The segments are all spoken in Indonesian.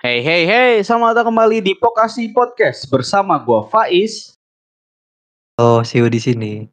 Hey hey hey, selamat datang kembali di Pokasi Podcast bersama gua Faiz. Oh, Siu di sini.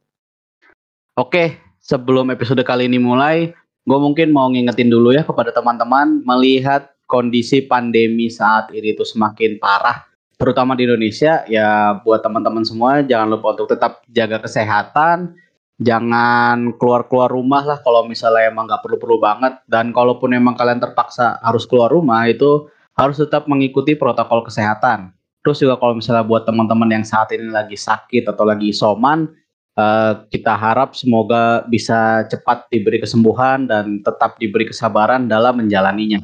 Oke, sebelum episode kali ini mulai, gue mungkin mau ngingetin dulu ya kepada teman-teman melihat kondisi pandemi saat ini itu semakin parah, terutama di Indonesia. Ya, buat teman-teman semua jangan lupa untuk tetap jaga kesehatan, jangan keluar-keluar rumah lah kalau misalnya emang nggak perlu-perlu banget. Dan kalaupun emang kalian terpaksa harus keluar rumah itu harus tetap mengikuti protokol kesehatan. Terus juga kalau misalnya buat teman-teman yang saat ini lagi sakit atau lagi isoman, uh, kita harap semoga bisa cepat diberi kesembuhan dan tetap diberi kesabaran dalam menjalaninya.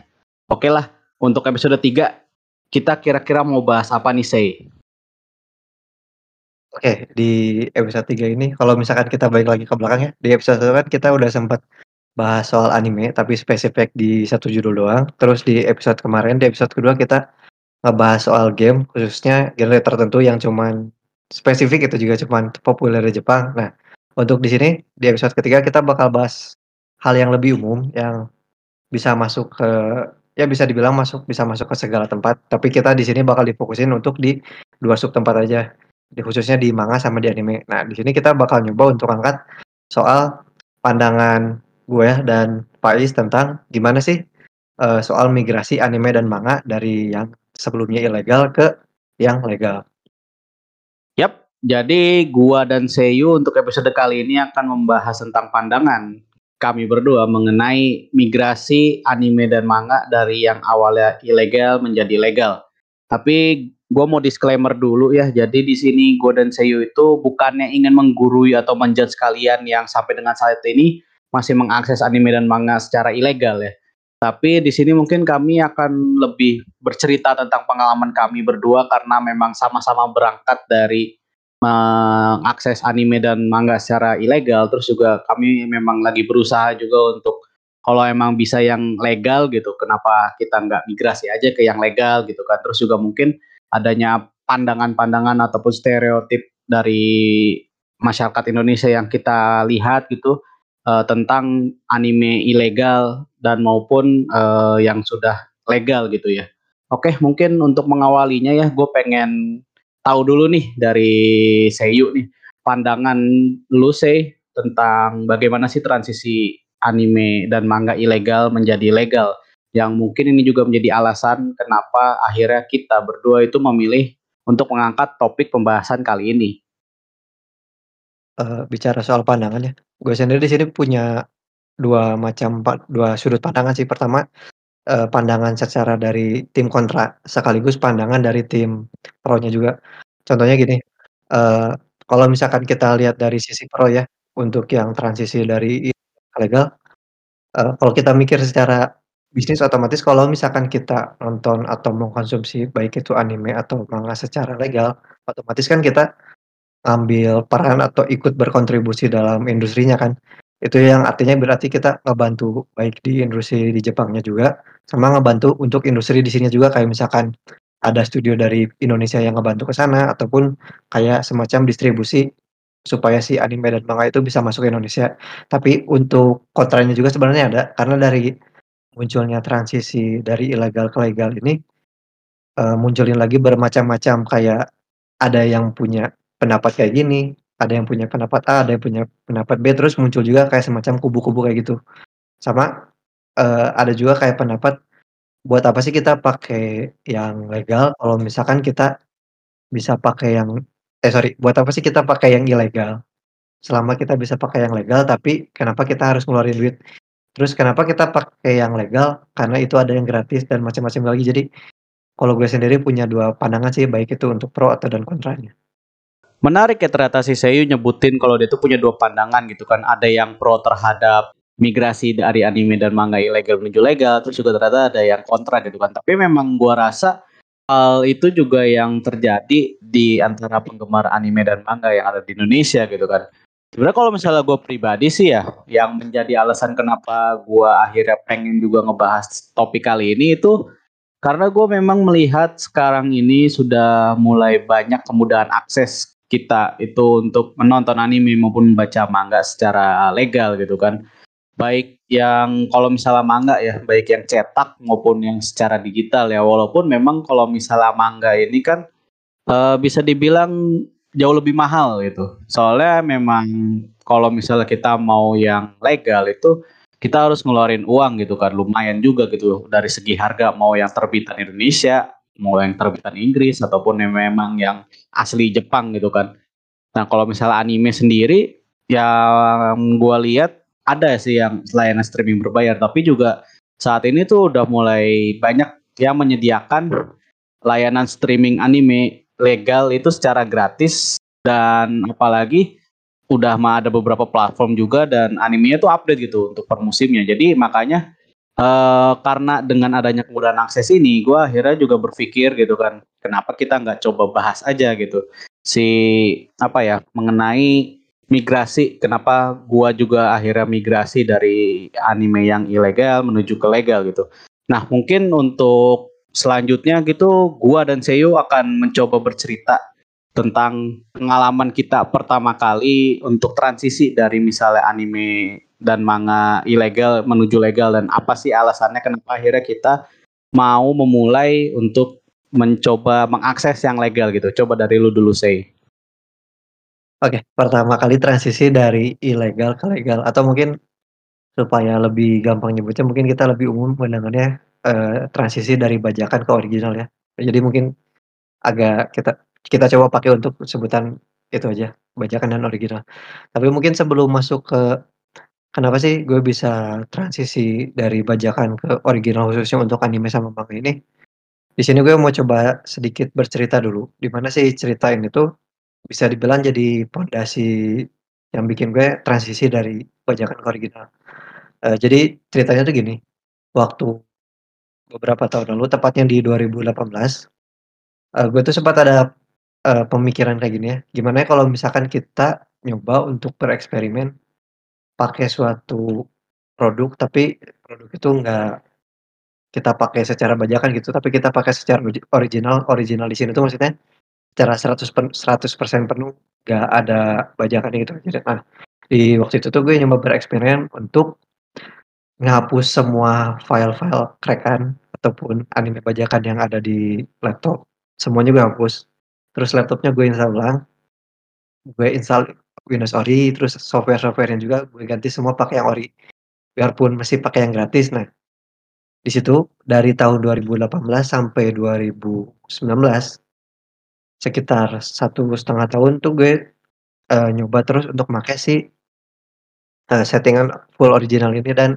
Oke lah, untuk episode 3, kita kira-kira mau bahas apa nih, Say? Oke, di episode 3 ini kalau misalkan kita balik lagi ke belakang ya, di episode 1 kan kita udah sempat bahas soal anime tapi spesifik di satu judul doang. Terus di episode kemarin, di episode kedua kita ngebahas soal game khususnya genre tertentu yang cuman spesifik itu juga cuman populer di Jepang. Nah, untuk di sini di episode ketiga kita bakal bahas hal yang lebih umum yang bisa masuk ke ya bisa dibilang masuk bisa masuk ke segala tempat, tapi kita di sini bakal difokusin untuk di dua sub tempat aja. Di, khususnya di manga sama di anime. Nah, di sini kita bakal nyoba untuk angkat soal pandangan gue dan Faiz tentang gimana sih uh, soal migrasi anime dan manga dari yang sebelumnya ilegal ke yang legal. Yap, jadi gua dan Seiyu untuk episode kali ini akan membahas tentang pandangan kami berdua mengenai migrasi anime dan manga dari yang awalnya ilegal menjadi legal. Tapi gue mau disclaimer dulu ya. Jadi di sini gue dan Seiyu itu bukannya ingin menggurui atau menjudge kalian yang sampai dengan saat ini masih mengakses anime dan manga secara ilegal ya. Tapi di sini mungkin kami akan lebih bercerita tentang pengalaman kami berdua karena memang sama-sama berangkat dari mengakses anime dan manga secara ilegal. Terus juga kami memang lagi berusaha juga untuk kalau emang bisa yang legal gitu, kenapa kita nggak migrasi aja ke yang legal gitu kan? Terus juga mungkin adanya pandangan-pandangan ataupun stereotip dari masyarakat Indonesia yang kita lihat gitu uh, tentang anime ilegal dan maupun uh, yang sudah legal gitu ya. Oke, mungkin untuk mengawalinya ya, gue pengen tahu dulu nih dari Seiyu nih pandangan lu sih tentang bagaimana sih transisi anime dan manga ilegal menjadi legal yang mungkin ini juga menjadi alasan kenapa akhirnya kita berdua itu memilih untuk mengangkat topik pembahasan kali ini. Uh, bicara soal pandangan ya, gue sendiri di sini punya dua macam dua sudut pandangan sih. Pertama, uh, pandangan secara dari tim kontra, sekaligus pandangan dari tim pro-nya juga. Contohnya gini, uh, kalau misalkan kita lihat dari sisi pro ya, untuk yang transisi dari legal, uh, kalau kita mikir secara bisnis otomatis kalau misalkan kita nonton atau mengkonsumsi baik itu anime atau manga secara legal, otomatis kan kita Ambil peran atau ikut berkontribusi dalam industrinya kan. Itu yang artinya berarti kita ngebantu baik di industri di Jepangnya juga, sama ngebantu untuk industri di sini juga kayak misalkan ada studio dari Indonesia yang ngebantu ke sana ataupun kayak semacam distribusi supaya si anime dan manga itu bisa masuk ke Indonesia. Tapi untuk kontranya juga sebenarnya ada karena dari munculnya transisi dari ilegal ke legal ini uh, munculin lagi bermacam-macam kayak ada yang punya pendapat kayak gini, ada yang punya pendapat A, ada yang punya pendapat B, terus muncul juga kayak semacam kubu-kubu kayak gitu. Sama uh, ada juga kayak pendapat buat apa sih kita pakai yang legal kalau misalkan kita bisa pakai yang eh sorry, buat apa sih kita pakai yang ilegal? Selama kita bisa pakai yang legal, tapi kenapa kita harus ngeluarin duit? Terus kenapa kita pakai yang legal? Karena itu ada yang gratis dan macam-macam lagi. Jadi kalau gue sendiri punya dua pandangan sih, baik itu untuk pro atau dan kontranya menarik ya ternyata si Seiyu nyebutin kalau dia tuh punya dua pandangan gitu kan. Ada yang pro terhadap migrasi dari anime dan manga ilegal menuju legal, terus juga ternyata ada yang kontra gitu kan. Tapi memang gua rasa hal itu juga yang terjadi di antara penggemar anime dan manga yang ada di Indonesia gitu kan. Sebenarnya kalau misalnya gue pribadi sih ya, yang menjadi alasan kenapa gue akhirnya pengen juga ngebahas topik kali ini itu karena gue memang melihat sekarang ini sudah mulai banyak kemudahan akses kita itu untuk menonton anime maupun membaca manga secara legal gitu kan. baik yang kalau misalnya manga ya, baik yang cetak maupun yang secara digital ya. Walaupun memang kalau misalnya manga ini kan uh, bisa dibilang jauh lebih mahal gitu. Soalnya memang kalau misalnya kita mau yang legal itu kita harus ngeluarin uang gitu kan, lumayan juga gitu dari segi harga mau yang terbitan Indonesia, mau yang terbitan Inggris ataupun yang memang yang asli Jepang gitu kan. Nah kalau misalnya anime sendiri yang gue lihat ada sih yang layanan streaming berbayar, tapi juga saat ini tuh udah mulai banyak yang menyediakan layanan streaming anime legal itu secara gratis dan apalagi udah mah ada beberapa platform juga dan animenya tuh update gitu untuk per musimnya. Jadi makanya uh, karena dengan adanya kemudahan akses ini, gue akhirnya juga berpikir gitu kan, kenapa kita nggak coba bahas aja gitu si apa ya mengenai migrasi kenapa gua juga akhirnya migrasi dari anime yang ilegal menuju ke legal gitu. Nah, mungkin untuk selanjutnya gitu gua dan Seyo akan mencoba bercerita tentang pengalaman kita pertama kali untuk transisi dari misalnya anime dan manga ilegal menuju legal dan apa sih alasannya kenapa akhirnya kita mau memulai untuk mencoba mengakses yang legal gitu. Coba dari lu dulu, Sei. Oke, pertama kali transisi dari ilegal ke legal atau mungkin supaya lebih gampang nyebutnya mungkin kita lebih umum mendengarnya uh, transisi dari bajakan ke original ya. Jadi mungkin agak kita kita coba pakai untuk sebutan itu aja, bajakan dan original. Tapi mungkin sebelum masuk ke kenapa sih gue bisa transisi dari bajakan ke original khususnya untuk anime sama manga ini, di sini gue mau coba sedikit bercerita dulu, di mana sih cerita ini tuh bisa dibilang jadi pondasi yang bikin gue transisi dari bajakan ke original. Uh, jadi ceritanya tuh gini, waktu beberapa tahun lalu, tepatnya di 2018, uh, gue tuh sempat ada uh, pemikiran kayak gini ya, gimana ya kalau misalkan kita nyoba untuk bereksperimen pakai suatu produk, tapi produk itu enggak kita pakai secara bajakan gitu, tapi kita pakai secara original. Original di sini tuh maksudnya secara 100 pen 100% penuh, gak ada bajakan gitu. Jadi nah, di waktu itu tuh gue nyoba bereksperimen untuk ngapus semua file-file crack-an ataupun anime bajakan yang ada di laptop, semuanya gue hapus. Terus laptopnya gue install ulang, gue install Windows Ori, terus software-software yang juga gue ganti semua pakai yang Ori. Biarpun masih pakai yang gratis. Nah, di situ dari tahun 2018 sampai 2019 sekitar satu setengah tahun tuh gue uh, nyoba terus untuk pakai si uh, settingan full original ini dan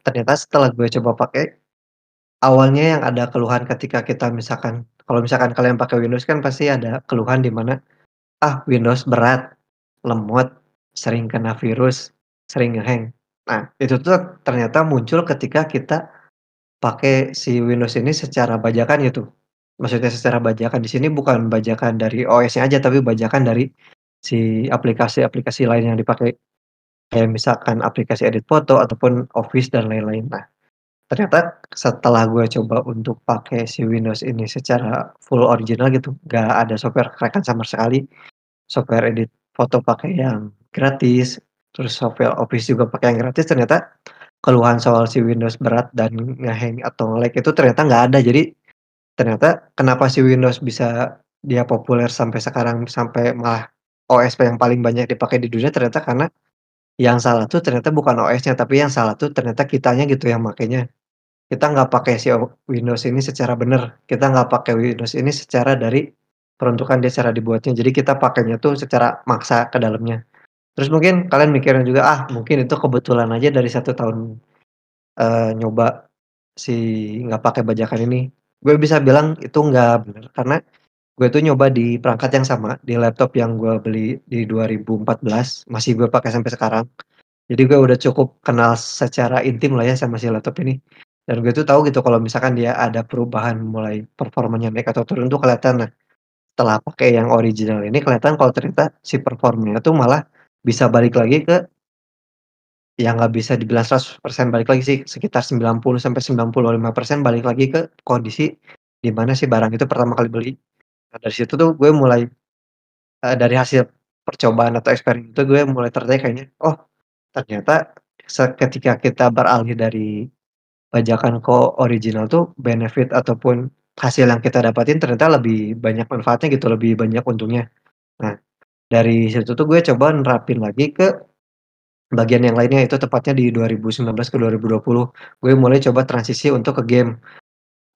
ternyata setelah gue coba pakai awalnya yang ada keluhan ketika kita misalkan kalau misalkan kalian pakai Windows kan pasti ada keluhan di mana ah Windows berat, lemot, sering kena virus, sering ngehang. Nah, itu tuh ternyata muncul ketika kita pakai si Windows ini secara bajakan gitu. Maksudnya secara bajakan di sini bukan bajakan dari OS-nya aja, tapi bajakan dari si aplikasi-aplikasi lain yang dipakai. Kayak misalkan aplikasi edit foto ataupun Office dan lain-lain. Nah, ternyata setelah gue coba untuk pakai si Windows ini secara full original gitu, nggak ada software crack sama sekali. Software edit foto pakai yang gratis, terus software Office juga pakai yang gratis, ternyata keluhan soal si Windows berat dan ngehang atau nge-lag itu ternyata nggak ada. Jadi Ternyata kenapa si Windows bisa dia populer sampai sekarang, sampai malah OS yang paling banyak dipakai di dunia ternyata karena yang salah tuh ternyata bukan OS-nya, tapi yang salah tuh ternyata kitanya gitu yang makainya. Kita nggak pakai si Windows ini secara benar, kita nggak pakai Windows ini secara dari peruntukan dia cara dibuatnya, jadi kita pakainya tuh secara maksa ke dalamnya. Terus mungkin kalian mikirnya juga, ah mungkin itu kebetulan aja dari satu tahun, uh, nyoba si nggak pakai bajakan ini. Gue bisa bilang itu nggak bener, karena gue tuh nyoba di perangkat yang sama, di laptop yang gue beli di 2014, masih gue pakai sampai sekarang. Jadi gue udah cukup kenal secara intim lah ya sama si laptop ini. Dan gue tuh tahu gitu kalau misalkan dia ada perubahan mulai performanya naik atau turun tuh kelihatan. Nah, setelah pakai yang original ini kelihatan kalau ternyata si performanya tuh malah bisa balik lagi ke yang nggak bisa dibilang 100% balik lagi sih, sekitar 90 sampai 95% balik lagi ke kondisi di mana si barang itu pertama kali beli. Nah, dari situ tuh gue mulai uh, dari hasil percobaan atau eksperimen itu gue mulai tertarik kayaknya, oh ternyata seketika kita beralih dari bajakan ke original tuh benefit ataupun hasil yang kita dapatin ternyata lebih banyak manfaatnya gitu, lebih banyak untungnya. Nah, dari situ tuh gue coba nerapin lagi ke bagian yang lainnya, itu tepatnya di 2019 ke 2020. Gue mulai coba transisi untuk ke game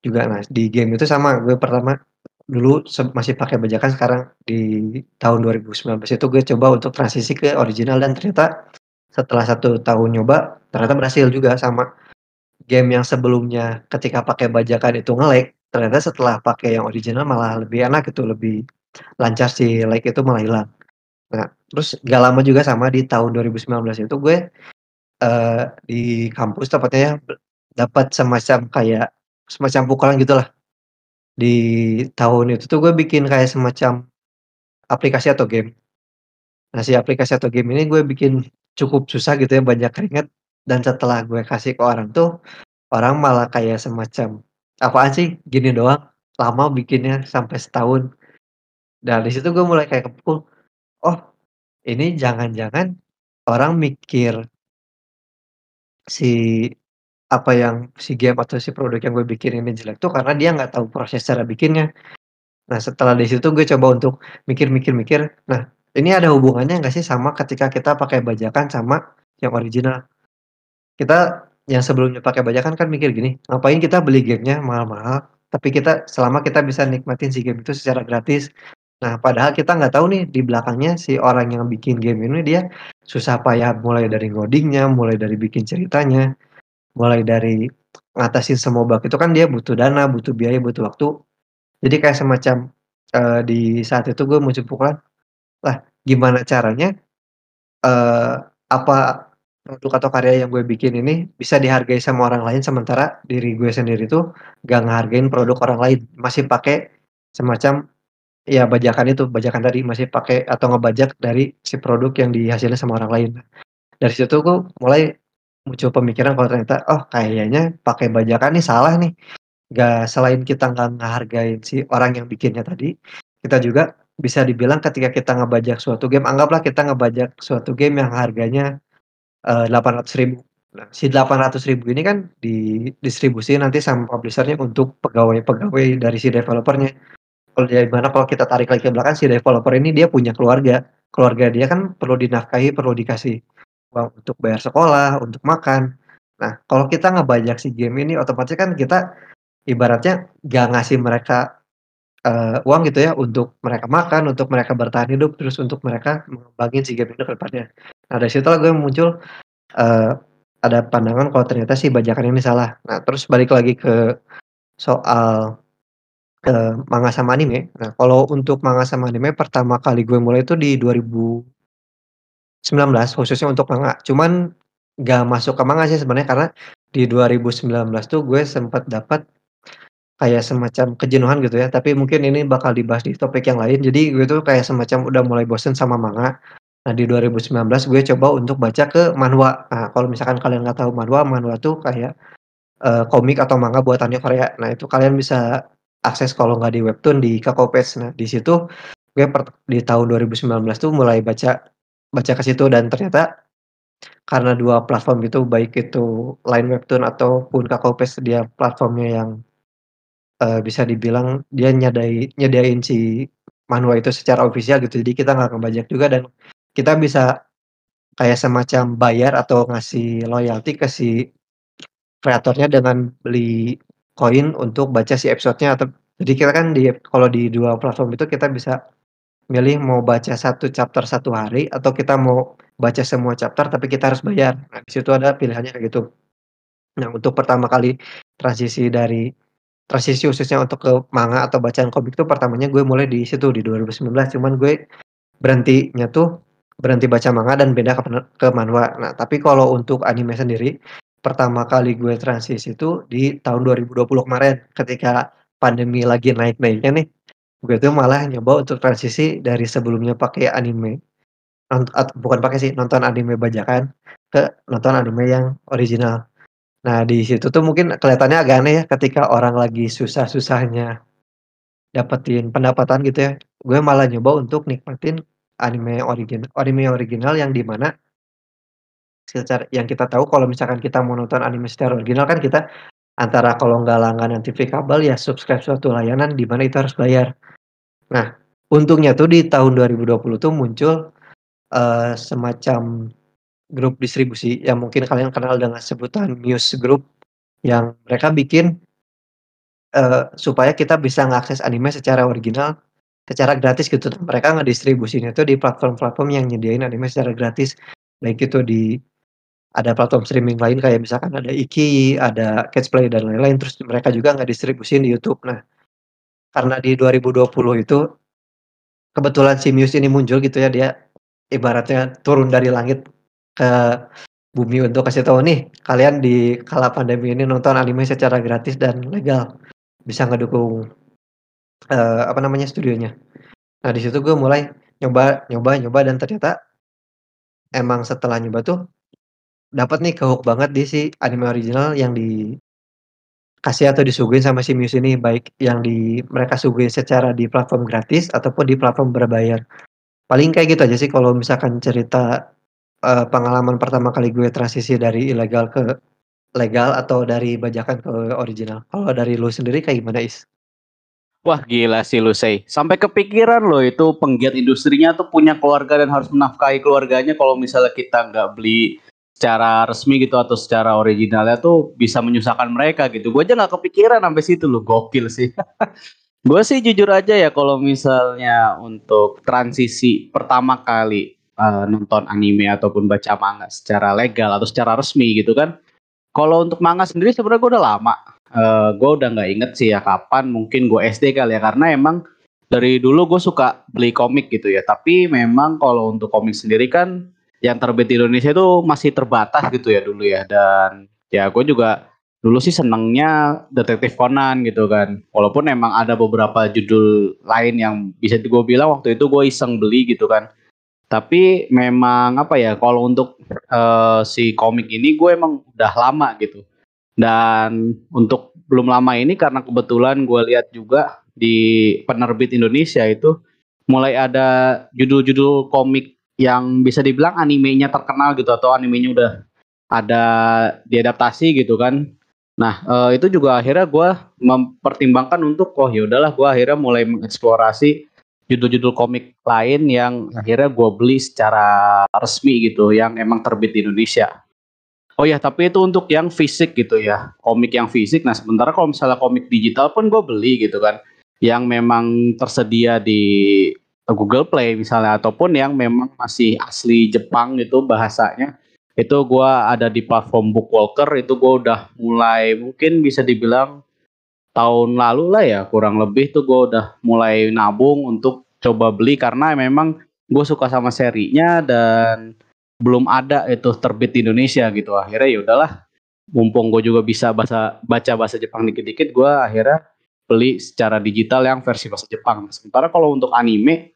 juga. Nah, di game itu sama, gue pertama dulu masih pakai bajakan, sekarang di tahun 2019 itu gue coba untuk transisi ke original dan ternyata setelah 1 tahun nyoba, ternyata berhasil juga sama. Game yang sebelumnya ketika pakai bajakan itu nge-lag, ternyata setelah pakai yang original malah lebih enak gitu, lebih lancar si lag itu malah hilang. Nah, terus gak lama juga sama di tahun 2019 itu gue, eee, di kampus tepatnya ya, dapat semacam kayak semacam pukulan gitulah. Di tahun itu tuh gue bikin kayak semacam aplikasi atau game. Nah, si aplikasi atau game ini gue bikin cukup susah gitu ya, banyak keringat dan setelah gue kasih ke orang tuh, orang malah kayak semacam, "Apaan sih gini doang, lama bikinnya sampai setahun." Nah, di situ gue mulai kayak kepukul, "Oh, ini jangan-jangan orang mikir" "si, apa yang si game atau si produk yang gue bikin ini jelek tuh karena dia nggak tahu proses cara bikinnya." Nah, setelah di situ gue coba untuk mikir mikir mikir, nah, ini ada hubungannya nggak sih sama ketika kita pakai bajakan sama yang original? Kita yang sebelumnya pakai bajakan kan mikir gini, ngapain kita beli game-nya mahal-mahal, tapi kita selama kita bisa nikmatin si game itu secara gratis. Nah, padahal kita nggak tahu nih di belakangnya si orang yang bikin game ini dia susah payah mulai dari ngoding-nya, mulai dari bikin ceritanya, mulai dari ngatasin semua bug itu kan dia butuh dana, butuh biaya, butuh waktu. Jadi kayak semacam, eee, di saat itu gue muncul pukulan, lah gimana caranya, eee, apa produk atau karya yang gue bikin ini bisa dihargai sama orang lain, sementara diri gue sendiri tuh nggak ngehargain produk orang lain, masih pakai semacam ya bajakan itu, bajakan tadi, masih pakai atau ngebajak dari si produk yang dihasilin sama orang lain. Dari situ gue mulai muncul pemikiran kalau ternyata, "Oh, kayaknya pakai bajakan nih salah nih." Nggak selain kita nggak ngehargain si orang yang bikinnya tadi, kita juga bisa dibilang ketika kita ngebajak suatu game, anggaplah kita ngebajak suatu game yang harganya, eee, Rp800.000. Nah, si Rp800.000 ini kan didistribusi nanti sama publisher-nya untuk pegawai-pegawai dari si developer-nya. Kalau di mana kalau kita tarik lagi ke belakang, si developer ini dia punya keluarga. Keluarga dia kan perlu dinafkahi, perlu dikasih uang untuk bayar sekolah, untuk makan. Nah, kalau kita ngebajak si game ini, otomatis kan kita ibaratnya nggak ngasih mereka, eee, uang gitu ya, untuk mereka makan, untuk mereka bertahan hidup, terus untuk mereka mengembangin si game itu ke depannya. Nah, dari situlah gue muncul, eee, ada pandangan kalau ternyata si bajakan ini salah. Nah, terus balik lagi ke soal, eee, manga sama anime. Nah, kalau untuk manga sama anime pertama kali gue mulai itu di 2019 khususnya untuk manga. Cuman nggak masuk ke manga sih sebenarnya karena di 2019 tuh gue sempet dapet kayak semacam kejenuhan gitu ya, tapi mungkin ini bakal dibahas di topik yang lain. Jadi gue tuh kayak semacam udah mulai bosen sama manga. Nah, di 2019 gue coba untuk baca ke manhwa. Nah, kalau misalkan kalian nggak tahu manhwa, manhwa tuh kayak, eee, komik atau manga buatannya Korea. Nah, itu kalian bisa akses kalau nggak di webtoon di Kakao Page. Nah, di situ gue per di tahun 2019 tuh mulai baca baca ke situ dan ternyata karena 2 platform itu, baik itu LINE Webtoon ataupun Kakao Page, dia platformnya yang, eee, bisa dibilang dia nyadai nyediain si manhwa itu secara ofisial gitu. Jadi kita nggak ngebajak juga dan kita bisa kayak semacam bayar atau ngasih loyalty ke si kreatornya dengan beli koin untuk baca si episode-nya atau jadi kita kan di kalau di 2 platform itu kita bisa milih mau baca 1 chapter 1 hari atau kita mau baca semua chapter tapi kita harus bayar. Nah, di situ ada pilihannya kayak gitu. Nah, untuk pertama kali transisi dari transisi khususnya untuk ke manga atau bacaan komik tuh pertamanya gue mulai di situ di 2019, cuman gue berhentinya tuh berhenti baca manga dan pindah ke ke manhwa. Nah, tapi kalau untuk anime sendiri, pertama kali gue transisi itu di tahun 2020 kemarin, ketika pandemi lagi naik-naiknya nih, gue tuh malah nyoba untuk transisi dari sebelumnya pakai anime bukan pakai sih, nonton anime bajakan ke nonton anime yang original. Nah, di situ tuh mungkin kelihatannya agak aneh ya ketika orang lagi susah-susahnya dapetin pendapatan gitu ya, gue malah nyoba untuk nikmatin anime origin anime original yang di mana secara yang kita tahu kalau misalkan kita mau nonton anime secara original kan kita antara kalau nggak langganan TV kabel ya subscribe suatu layanan di mana itu harus bayar. Nah, untungnya tuh di tahun 2020 tuh muncul uh, semacam grup distribusi yang mungkin kalian kenal dengan sebutan Muse Group yang mereka bikin uh, supaya kita bisa mengakses anime secara original secara gratis gitu. Mereka ngedistribusinya itu di platform-platform yang nyediain anime secara gratis. Baik itu di ada platform streaming lain kayak misalkan ada Iki, ada Catchplay dan lain-lain. Terus mereka juga nggak distribusin di YouTube. Nah, karena di 2020 itu kebetulan si Muse ini muncul gitu ya, dia ibaratnya turun dari langit ke bumi untuk kasih tahu nih kalian di kala pandemi ini nonton anime secara gratis dan legal bisa ngedukung uh, apa namanya studionya. Nah di situ gue mulai nyoba nyoba nyoba dan ternyata emang setelah nyoba tuh dapat nih kehook banget di si anime original yang di kasih atau disuguhin sama si Muse ini baik yang di mereka suguhin secara di platform gratis ataupun di platform berbayar. Paling kayak gitu aja sih kalau misalkan cerita uh, pengalaman pertama kali gue transisi dari ilegal ke legal atau dari bajakan ke original. Kalau dari lu sendiri kayak gimana Is? Wah gila sih lu say. Sampai kepikiran loh itu penggiat industrinya tuh punya keluarga dan harus menafkahi keluarganya kalau misalnya kita nggak beli secara resmi gitu atau secara originalnya tuh bisa menyusahkan mereka gitu. Gue aja nggak kepikiran sampai situ loh, gokil sih. gue sih jujur aja ya kalau misalnya untuk transisi pertama kali uh, nonton anime ataupun baca manga secara legal atau secara resmi gitu kan. Kalau untuk manga sendiri sebenarnya gue udah lama. Uh, eh, gue udah nggak inget sih ya kapan mungkin gue SD kali ya karena emang dari dulu gue suka beli komik gitu ya. Tapi memang kalau untuk komik sendiri kan yang terbit di Indonesia itu masih terbatas gitu ya dulu ya dan ya gue juga dulu sih senengnya detektif Conan gitu kan walaupun emang ada beberapa judul lain yang bisa gue bilang waktu itu gue iseng beli gitu kan tapi memang apa ya kalau untuk uh, si komik ini gue emang udah lama gitu dan untuk belum lama ini karena kebetulan gue lihat juga di penerbit Indonesia itu mulai ada judul-judul komik yang bisa dibilang animenya terkenal gitu atau animenya udah ada diadaptasi gitu kan. Nah uh, itu juga akhirnya gue mempertimbangkan untuk oh ya udahlah gue akhirnya mulai mengeksplorasi judul-judul komik lain yang akhirnya gue beli secara resmi gitu yang emang terbit di Indonesia. Oh ya tapi itu untuk yang fisik gitu ya. Komik yang fisik. Nah sementara kalau misalnya komik digital pun gue beli gitu kan. Yang memang tersedia di Google Play misalnya ataupun yang memang masih asli Jepang gitu bahasanya. Itu gue ada di platform Bookwalker. Itu gue udah mulai mungkin bisa dibilang tahun lalu lah ya kurang lebih tuh gue udah mulai nabung untuk coba beli karena memang gue suka sama serinya dan belum ada itu terbit di Indonesia gitu. Akhirnya ya udahlah mumpung gue juga bisa bahasa baca bahasa Jepang dikit-dikit gue akhirnya beli secara digital yang versi bahasa Jepang. Sementara kalau untuk anime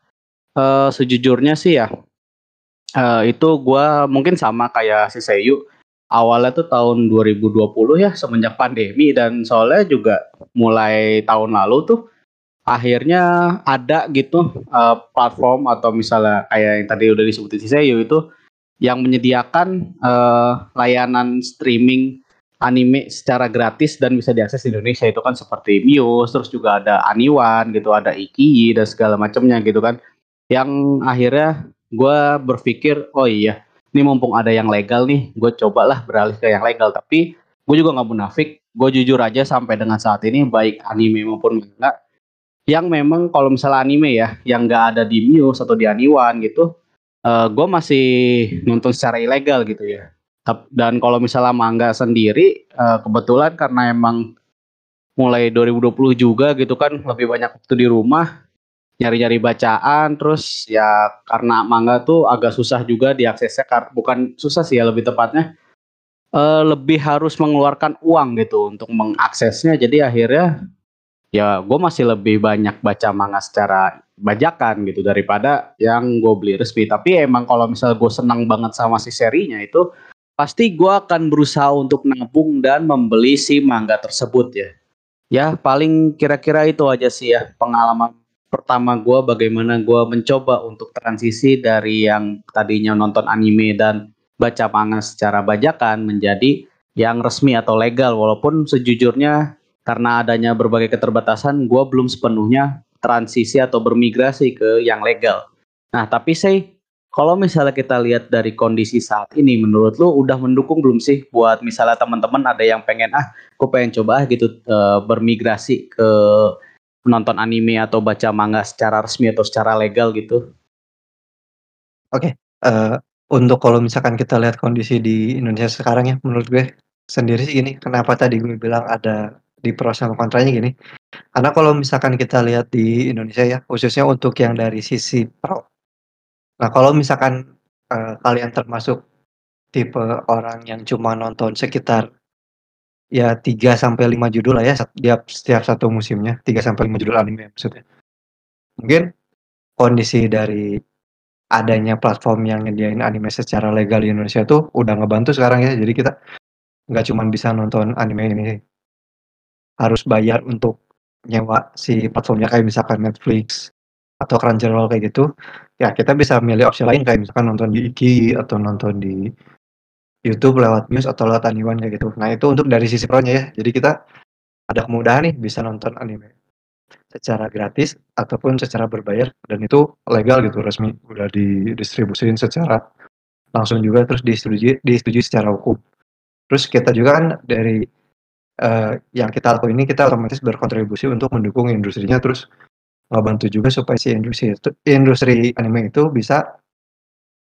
uh, sejujurnya sih ya, uh, itu gue mungkin sama kayak si Seiyu, awalnya tuh tahun 2020 ya semenjak pandemi. Dan soalnya juga mulai tahun lalu tuh akhirnya ada gitu uh, platform atau misalnya kayak yang tadi udah disebutin si Seiyu itu yang menyediakan uh, layanan streaming anime secara gratis dan bisa diakses di Indonesia. Itu kan seperti Muse, terus juga ada Aniwan gitu, ada Iki dan segala macamnya gitu kan. Yang akhirnya gue berpikir oh iya ini mumpung ada yang legal nih gue cobalah beralih ke yang legal. Tapi gue juga nggak munafik. Gue jujur aja sampai dengan saat ini baik anime maupun manga yang memang kalau misalnya anime ya yang nggak ada di Muse atau di Aniwan gitu uh, eh, gue masih nonton secara ilegal gitu ya. Dan kalau misalnya manga sendiri uh, kebetulan karena emang mulai 2020 juga gitu kan lebih banyak waktu di rumah nyari-nyari bacaan terus ya karena manga tuh agak susah juga diaksesnya bukan susah sih ya lebih tepatnya uh, lebih harus mengeluarkan uang gitu untuk mengaksesnya. Jadi akhirnya ya gue masih lebih banyak baca manga secara bajakan gitu daripada yang gue beli resmi. Tapi emang kalau misalnya gue senang banget sama si serinya itu pasti gue akan berusaha untuk nabung dan membeli si manga tersebut ya. Ya paling kira-kira itu aja sih ya pengalaman pertama gue bagaimana gue mencoba untuk transisi dari yang tadinya nonton anime dan baca manga secara bajakan menjadi yang resmi atau legal walaupun sejujurnya karena adanya berbagai keterbatasan gue belum sepenuhnya transisi atau bermigrasi ke yang legal. Nah tapi saya kalau misalnya kita lihat dari kondisi saat ini, menurut lu udah mendukung belum sih buat misalnya teman-teman ada yang pengen ah, gue pengen coba gitu uh, bermigrasi ke nonton anime atau baca manga secara resmi atau secara legal gitu? Oke, okay, uh, eh, untuk kalau misalkan kita lihat kondisi di Indonesia sekarang ya, menurut gue sendiri sih gini, kenapa tadi gue bilang ada di pro sama kontranya gini. Karena kalau misalkan kita lihat di Indonesia ya, khususnya untuk yang dari sisi pro Nah, kalau misalkan, uh, kalian termasuk tipe orang yang cuma nonton sekitar ya 3 sampai 5 judul lah ya setiap setiap satu musimnya, 3 sampai 5 judul anime maksudnya. Mungkin kondisi dari adanya platform yang nyediain anime secara legal di Indonesia tuh udah ngebantu sekarang ya. Jadi kita nggak cuma bisa nonton anime ini harus bayar untuk nyewa si platformnya kayak misalkan Netflix atau Crunchyroll kayak gitu, ya kita bisa milih opsi lain kayak misalkan nonton di IG atau nonton di YouTube lewat Muse atau lewat Anyone kayak gitu. Nah itu untuk dari sisi pro-nya ya. Jadi kita ada kemudahan nih bisa nonton anime secara gratis ataupun secara berbayar dan itu legal gitu resmi udah didistribusin secara langsung juga terus disetujui disetujui secara hukum. Terus kita juga kan dari uh, yang kita lakukan ini kita otomatis berkontribusi untuk mendukung industrinya terus ngebantu juga supaya si industri industri anime itu bisa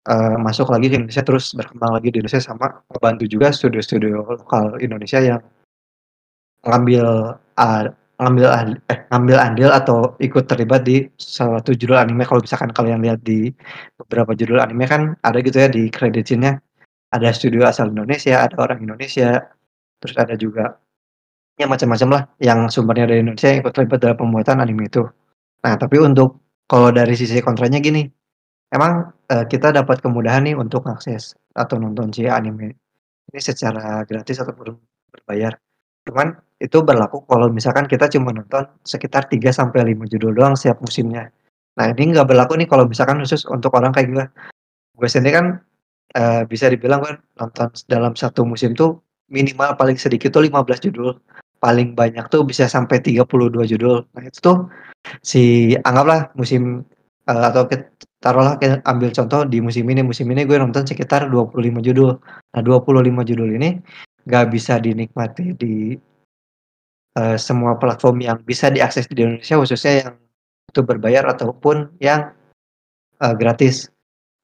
uh, masuk lagi ke Indonesia terus berkembang lagi di Indonesia sama ngebantu juga studio-studio lokal Indonesia yang ngambil uh, ngambil eh ngambil andil atau ikut terlibat di suatu judul anime. Kalau misalkan kalian lihat di beberapa judul anime kan ada gitu ya di kreditnya ada studio asal Indonesia ada orang Indonesia terus ada juga ya macam-macam lah yang sumbernya dari Indonesia yang ikut terlibat dalam pembuatan anime itu. Nah, tapi untuk kalau dari sisi kontranya gini, emang, uh, kita dapat kemudahan nih untuk akses atau nonton si anime ini secara gratis ataupun berbayar. Cuman itu berlaku kalau misalkan kita cuma nonton sekitar 3 sampai 5 judul doang setiap musimnya. Nah, ini nggak berlaku nih kalau misalkan khusus untuk orang kayak gue. Gue sendiri kan, uh, bisa dibilang kan nonton dalam satu musim tuh minimal paling sedikit tuh 15 judul, paling banyak tuh bisa sampai 32 judul. Nah, itu tuh si anggaplah musim uh, atau taruhlah kita ambil contoh di musim ini. Musim ini gue nonton sekitar 25 judul. Nah 25 judul ini gak bisa dinikmati di uh, semua platform yang bisa diakses di Indonesia khususnya yang itu berbayar ataupun yang uh, gratis.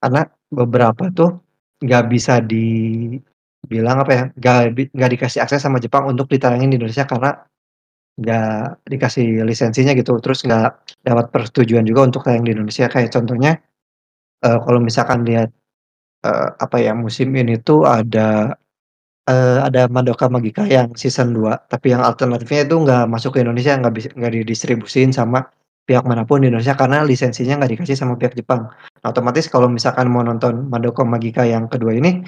Karena beberapa tuh nggak bisa dibilang apa ya nggak nggak dikasih akses sama Jepang untuk ditayangin di Indonesia karena nggak dikasih lisensinya gitu, terus nggak dapat persetujuan juga untuk tayang di Indonesia. Kayak contohnya, uh, kalau misalkan lihat, uh, apa ya, musim ini tuh ada, uh, ada Madoka Magica yang season 2, tapi yang alternatifnya itu nggak masuk ke Indonesia, nggak bisa nggak didistribusin sama pihak mana pun di Indonesia karena lisensinya nggak dikasih sama pihak Jepang. Nah, otomatis kalau misalkan mau nonton Madoka Magica yang kedua ini,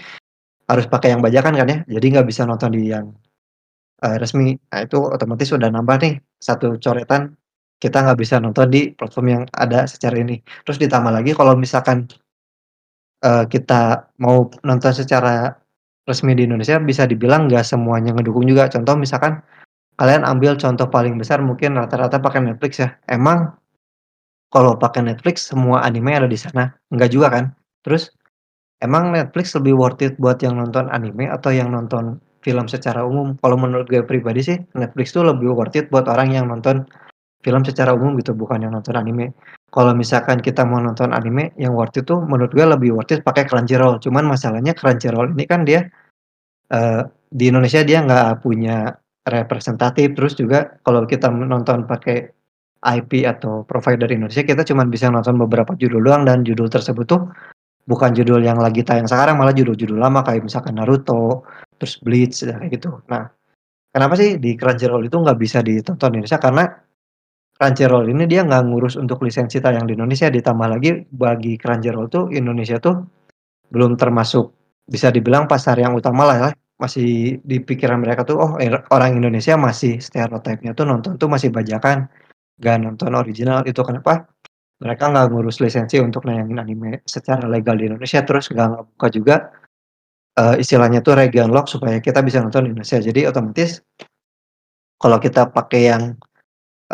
harus pakai yang bajakan kan ya, jadi nggak bisa nonton di yang uh, resmi. Nah, itu otomatis sudah nambah nih satu coretan kita nggak bisa nonton di platform yang ada secara ini. Terus ditambah lagi kalau misalkan uh, kita mau nonton secara resmi di Indonesia bisa dibilang nggak semuanya ngedukung juga. Contoh misalkan kalian ambil contoh paling besar mungkin rata-rata pakai Netflix ya. Emang kalau pakai Netflix semua anime ada di sana? Enggak juga kan? Terus emang Netflix lebih worth it buat yang nonton anime atau yang nonton film secara umum. Kalau menurut gue pribadi sih Netflix tuh lebih worth it buat orang yang nonton film secara umum gitu, bukan yang nonton anime. Kalau misalkan kita mau nonton anime yang worth it tuh menurut gue lebih worth it pakai Crunchyroll. Cuman masalahnya Crunchyroll ini kan dia uh, di Indonesia dia nggak punya representatif. Terus juga kalau kita nonton pakai IP atau provider Indonesia kita cuma bisa nonton beberapa judul doang dan judul tersebut tuh bukan judul yang lagi tayang sekarang malah judul-judul lama kayak misalkan Naruto, terus Bleach kayak gitu. Nah, kenapa sih di Crunchyroll itu nggak bisa ditonton di Indonesia? Karena Crunchyroll ini dia nggak ngurus untuk lisensi tayang di Indonesia. Ditambah lagi bagi Crunchyroll tuh Indonesia tuh belum termasuk bisa dibilang pasar yang utama lah ya. Masih di pikiran mereka tuh oh orang Indonesia masih stereotipnya tuh nonton tuh masih bajakan gak nonton original. Itu kenapa mereka nggak ngurus lisensi untuk nayangin anime secara legal di Indonesia, terus nggak ngebuka juga eee, istilahnya tuh region lock supaya kita bisa nonton di Indonesia. Jadi otomatis kalau kita pakai yang,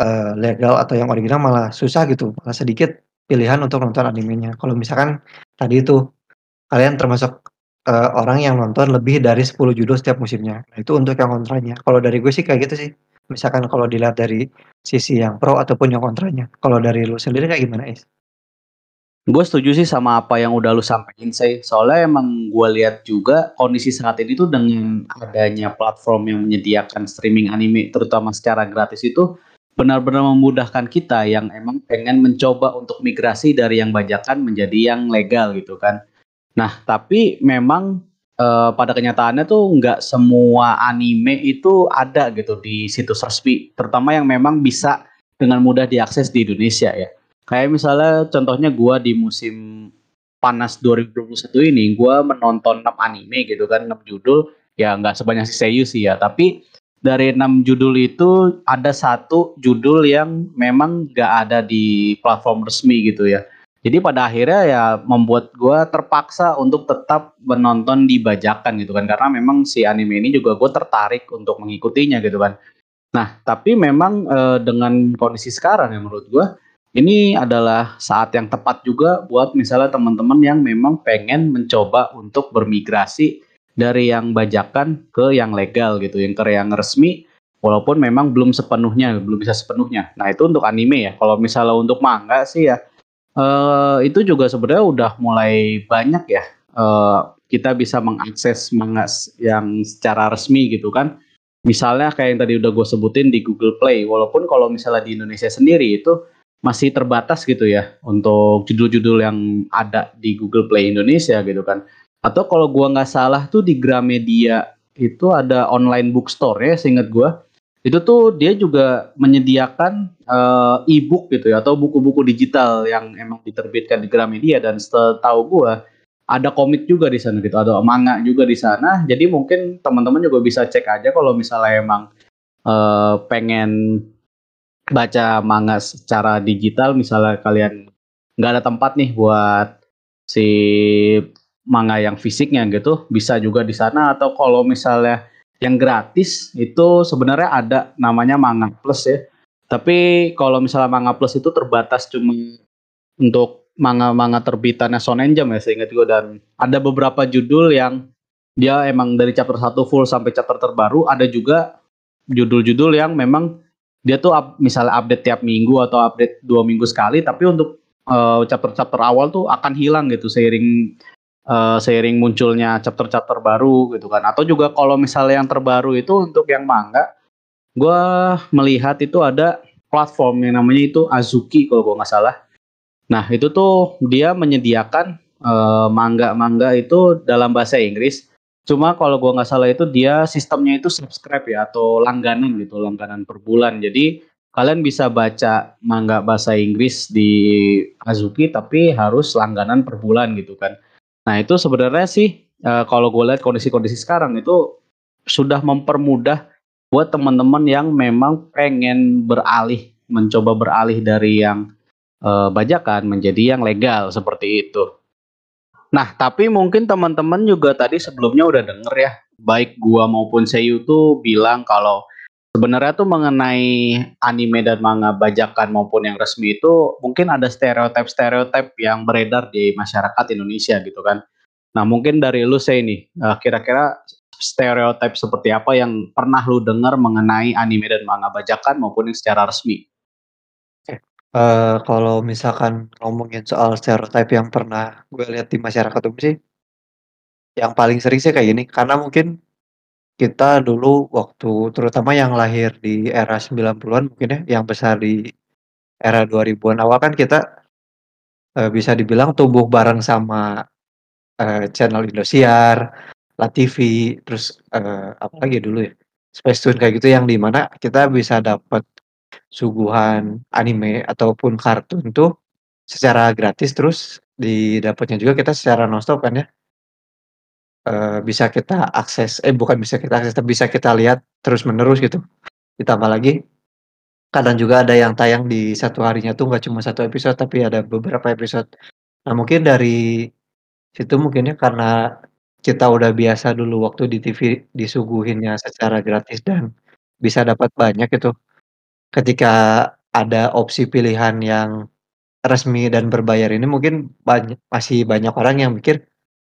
eee, legal atau yang original malah susah gitu, malah sedikit pilihan untuk nonton animenya. Kalau misalkan tadi itu kalian termasuk, eee, orang yang nonton lebih dari 10 judul setiap musimnya. Nah itu untuk yang kontranya. Kalau dari gue sih kayak gitu sih. Misalkan kalau dilihat dari sisi yang pro ataupun yang kontranya. Kalau dari lu sendiri kayak gimana, Is? Gue setuju sih sama apa yang udah lu sampaikan sih. Soalnya emang gue lihat juga kondisi saat ini tuh dengan adanya platform yang menyediakan streaming anime terutama secara gratis itu benar-benar memudahkan kita yang emang pengen mencoba untuk migrasi dari yang bajakan menjadi yang legal gitu kan. Nah, tapi memang uh, pada kenyataannya tuh nggak semua anime itu ada gitu di situs resmi, terutama yang memang bisa dengan mudah diakses di Indonesia ya. Kayak misalnya contohnya gue di musim panas 2021 ini gue menonton 6 anime gitu kan 6 judul ya nggak sebanyak si Seiyu sih ya. Tapi dari 6 judul itu ada satu judul yang memang nggak ada di platform resmi gitu ya. Jadi pada akhirnya ya membuat gue terpaksa untuk tetap menonton di bajakan gitu kan karena memang si anime ini juga gue tertarik untuk mengikutinya gitu kan. Nah tapi memang e, dengan kondisi sekarang ya menurut gue ini adalah saat yang tepat juga buat misalnya teman-teman yang memang pengen mencoba untuk bermigrasi dari yang bajakan ke yang legal gitu, yang ke yang resmi walaupun memang belum sepenuhnya, belum bisa sepenuhnya. Nah, itu untuk anime ya. Kalau misalnya untuk manga sih ya uh, itu juga sebenarnya udah mulai banyak ya. Uh, kita bisa mengakses manga yang secara resmi gitu kan. Misalnya kayak yang tadi udah gue sebutin di Google Play, walaupun kalau misalnya di Indonesia sendiri itu masih terbatas gitu ya untuk judul-judul yang ada di Google Play Indonesia gitu kan. Atau kalau gua nggak salah tuh di Gramedia itu ada online bookstore ya, seingat gua. Itu tuh dia juga menyediakan uh, e-book gitu ya atau buku-buku digital yang emang diterbitkan di Gramedia dan setahu gua ada komik juga di sana gitu, ada manga juga di sana. Jadi mungkin teman-teman juga bisa cek aja kalau misalnya emang uh, pengen baca manga secara digital misalnya kalian nggak ada tempat nih buat si manga yang fisiknya gitu bisa juga di sana. Atau kalau misalnya yang gratis itu sebenarnya ada namanya manga plus ya. Tapi kalau misalnya manga plus itu terbatas cuma untuk manga-manga terbitannya Shonen Jump ya seingat gue dan ada beberapa judul yang dia emang dari chapter 1 full sampai chapter terbaru. Ada juga judul-judul yang memang dia tuh up, misalnya update tiap minggu atau update dua minggu sekali tapi untuk uh, chapter-chapter awal tuh akan hilang gitu seiring uh, seiring munculnya chapter-chapter baru gitu kan. Atau juga kalau misalnya yang terbaru itu untuk yang manga gue melihat itu ada platform yang namanya itu Azuki kalau gue nggak salah. Nah itu tuh dia menyediakan uh, manga-manga itu dalam bahasa Inggris Cuma kalau gua nggak salah itu dia sistemnya itu subscribe ya atau langganan gitu, langganan per bulan. Jadi kalian bisa baca manga bahasa Inggris di Azuki tapi harus langganan per bulan gitu kan. Nah itu sebenarnya sih uh, kalau gue lihat kondisi-kondisi sekarang itu sudah mempermudah buat teman-teman yang memang pengen beralih, mencoba beralih dari yang uh, bajakan menjadi yang legal seperti itu. Nah, tapi mungkin teman-teman juga tadi sebelumnya udah denger ya, baik gua maupun Seiyu tuh bilang kalau sebenarnya tuh mengenai anime dan manga bajakan maupun yang resmi itu mungkin ada stereotip-stereotip yang beredar di masyarakat Indonesia gitu kan. Nah, mungkin dari lu saya ini eh, kira-kira stereotip seperti apa yang pernah lu dengar mengenai anime dan manga bajakan maupun yang secara resmi? Uh, kalau misalkan ngomongin soal stereotip yang pernah gue lihat di masyarakat umum sih, yang paling sering sih kayak gini, karena mungkin kita dulu waktu terutama yang lahir di era 90-an mungkin ya, yang besar di era 2000-an awal kan kita uh, bisa dibilang tumbuh bareng sama uh, channel Indosiar, LaTV, terus uh, apa lagi dulu ya, Space Tune kayak gitu yang di mana kita bisa dapat suguhan anime ataupun kartun tuh secara gratis terus didapatnya juga kita secara nonstop kan ya. Eee, bisa kita akses eh, bukan bisa kita akses, tapi bisa kita lihat terus-menerus gitu. Ditambah lagi, kadang juga ada yang tayang di satu harinya tuh nggak cuma satu episode, tapi ada beberapa episode. Nah, mungkin dari situ mungkin ya karena kita udah biasa dulu waktu di TV disuguhinnya secara gratis dan bisa dapat banyak itu, ketika ada opsi pilihan yang resmi dan berbayar ini mungkin bany masih banyak orang yang mikir,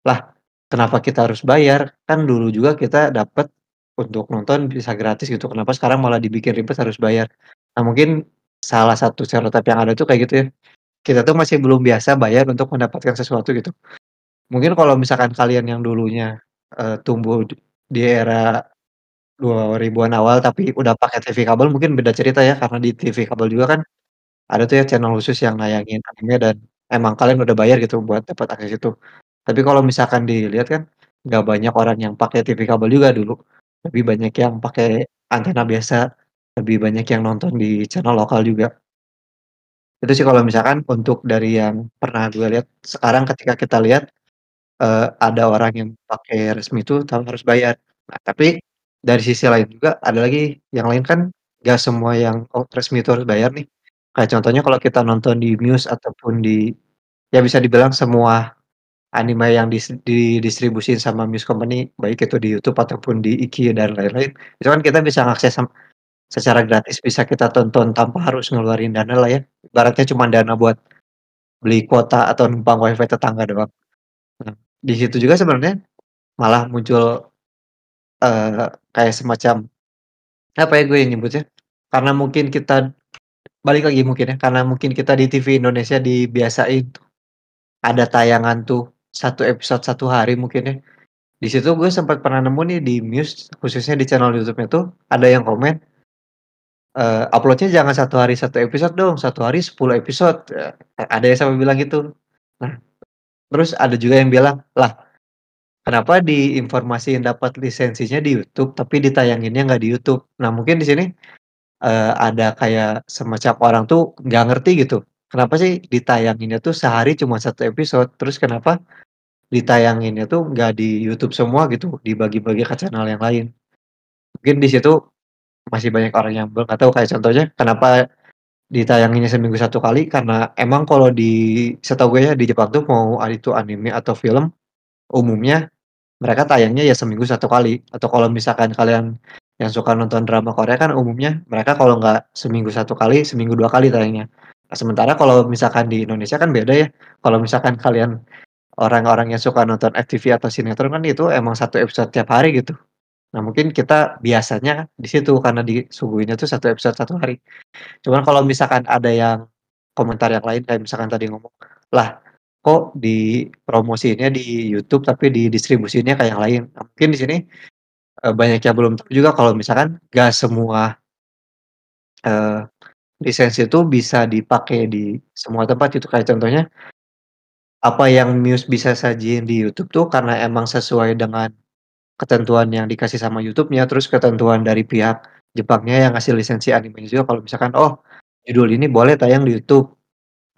"Lah, kenapa kita harus bayar? Kan dulu juga kita dapat untuk nonton bisa gratis gitu, kenapa sekarang malah dibikin ribet harus bayar?" Nah, mungkin salah satu stereotip yang ada tuh kayak gitu ya, kita tuh masih belum biasa bayar untuk mendapatkan sesuatu gitu. Mungkin kalau misalkan kalian yang dulunya, eee, tumbuh di era 2000-an awal tapi udah pakai TV kabel mungkin beda cerita ya, karena di TV kabel juga kan ada tuh ya channel khusus yang nayangin anime dan emang kalian udah bayar gitu buat dapat akses itu. Tapi kalau misalkan dilihat kan nggak banyak orang yang pakai TV kabel juga dulu, lebih banyak yang pakai antena biasa, lebih banyak yang nonton di channel lokal juga. Itu sih kalau misalkan untuk dari yang pernah gue lihat, sekarang ketika kita lihat, eee, ada orang yang pakai resmi itu harus bayar. Nah, tapi dari sisi lain juga ada lagi yang lain kan nggak semua yang oh resmi itu harus bayar nih. Kayak contohnya kalau kita nonton di Muse ataupun di ya bisa dibilang semua anime yang dis sama Muse Company, baik itu di YouTube ataupun di Iki dan lain-lain, itu kan kita bisa ngakses secara gratis bisa kita tonton tanpa harus ngeluarin dana lah ya, ibaratnya cuma dana buat beli kuota atau numpang WiFi tetangga doang. Nah, di situ juga sebenarnya malah muncul, eee, kayak semacam, apa ya gue yang nyebutnya, karena mungkin kita balik lagi mungkin ya, karena mungkin kita di TV Indonesia dibiasain tuh, ada tayangan tuh 1 episode 1 hari mungkin ya. Di situ gue sempat pernah nemu nih di Muse, khususnya di channel YouTube-nya tuh ada yang komen, eee, "Upload-nya jangan 1 hari 1 episode dong, 1 hari 10 episode," eee, ada yang sampai bilang gitu. Nah, terus ada juga yang bilang, "Lah, kenapa diinformasiin dapat lisensinya di YouTube, tapi ditayanginnya nggak di YouTube?" Nah, mungkin di sini, eee, ada kayak semacam orang tuh nggak ngerti gitu, kenapa sih ditayanginnya tuh sehari cuma 1 episode, terus kenapa ditayanginnya tuh nggak di YouTube semua gitu, dibagi-bagi ke channel yang lain. Mungkin di situ masih banyak orang yang belum tahu, kayak contohnya kenapa ditayanginnya seminggu 1 kali, karena emang kalau di setahu gue ya di Jepang tuh mau a itu anime atau film, umumnya mereka tayangnya ya seminggu 1 kali, atau kalau misalkan kalian yang suka nonton drama Korea kan umumnya mereka kalau nggak seminggu 1 kali, seminggu 2 kali tayangnya. Nah, sementara kalau misalkan di Indonesia kan beda ya, kalau misalkan kalian orang-orang yang suka nonton FTV atau sinetron kan itu emang 1 episode tiap hari gitu. Nah, mungkin kita biasanya di situ karena disuguhinnya tuh 1 episode 1 hari. Cuman kalau misalkan ada yang komentar yang lain kayak misalkan tadi ngomong, "Lah, kok dipromosiinnya di YouTube tapi didistribusiinnya ke yang lain?" Nah, mungkin di sini, eee, banyak yang belum tahu juga kalau misalkan nggak semua eee, lisensi itu bisa dipakai di semua tempat gitu, kayak contohnya apa yang Muse bisa sajiin di YouTube tuh karena emang sesuai dengan ketentuan yang dikasih sama YouTube-nya, terus ketentuan dari pihak Jepangnya yang ngasih lisensi animenya juga. Kalau misalkan, "Oh, judul ini boleh tayang di YouTube,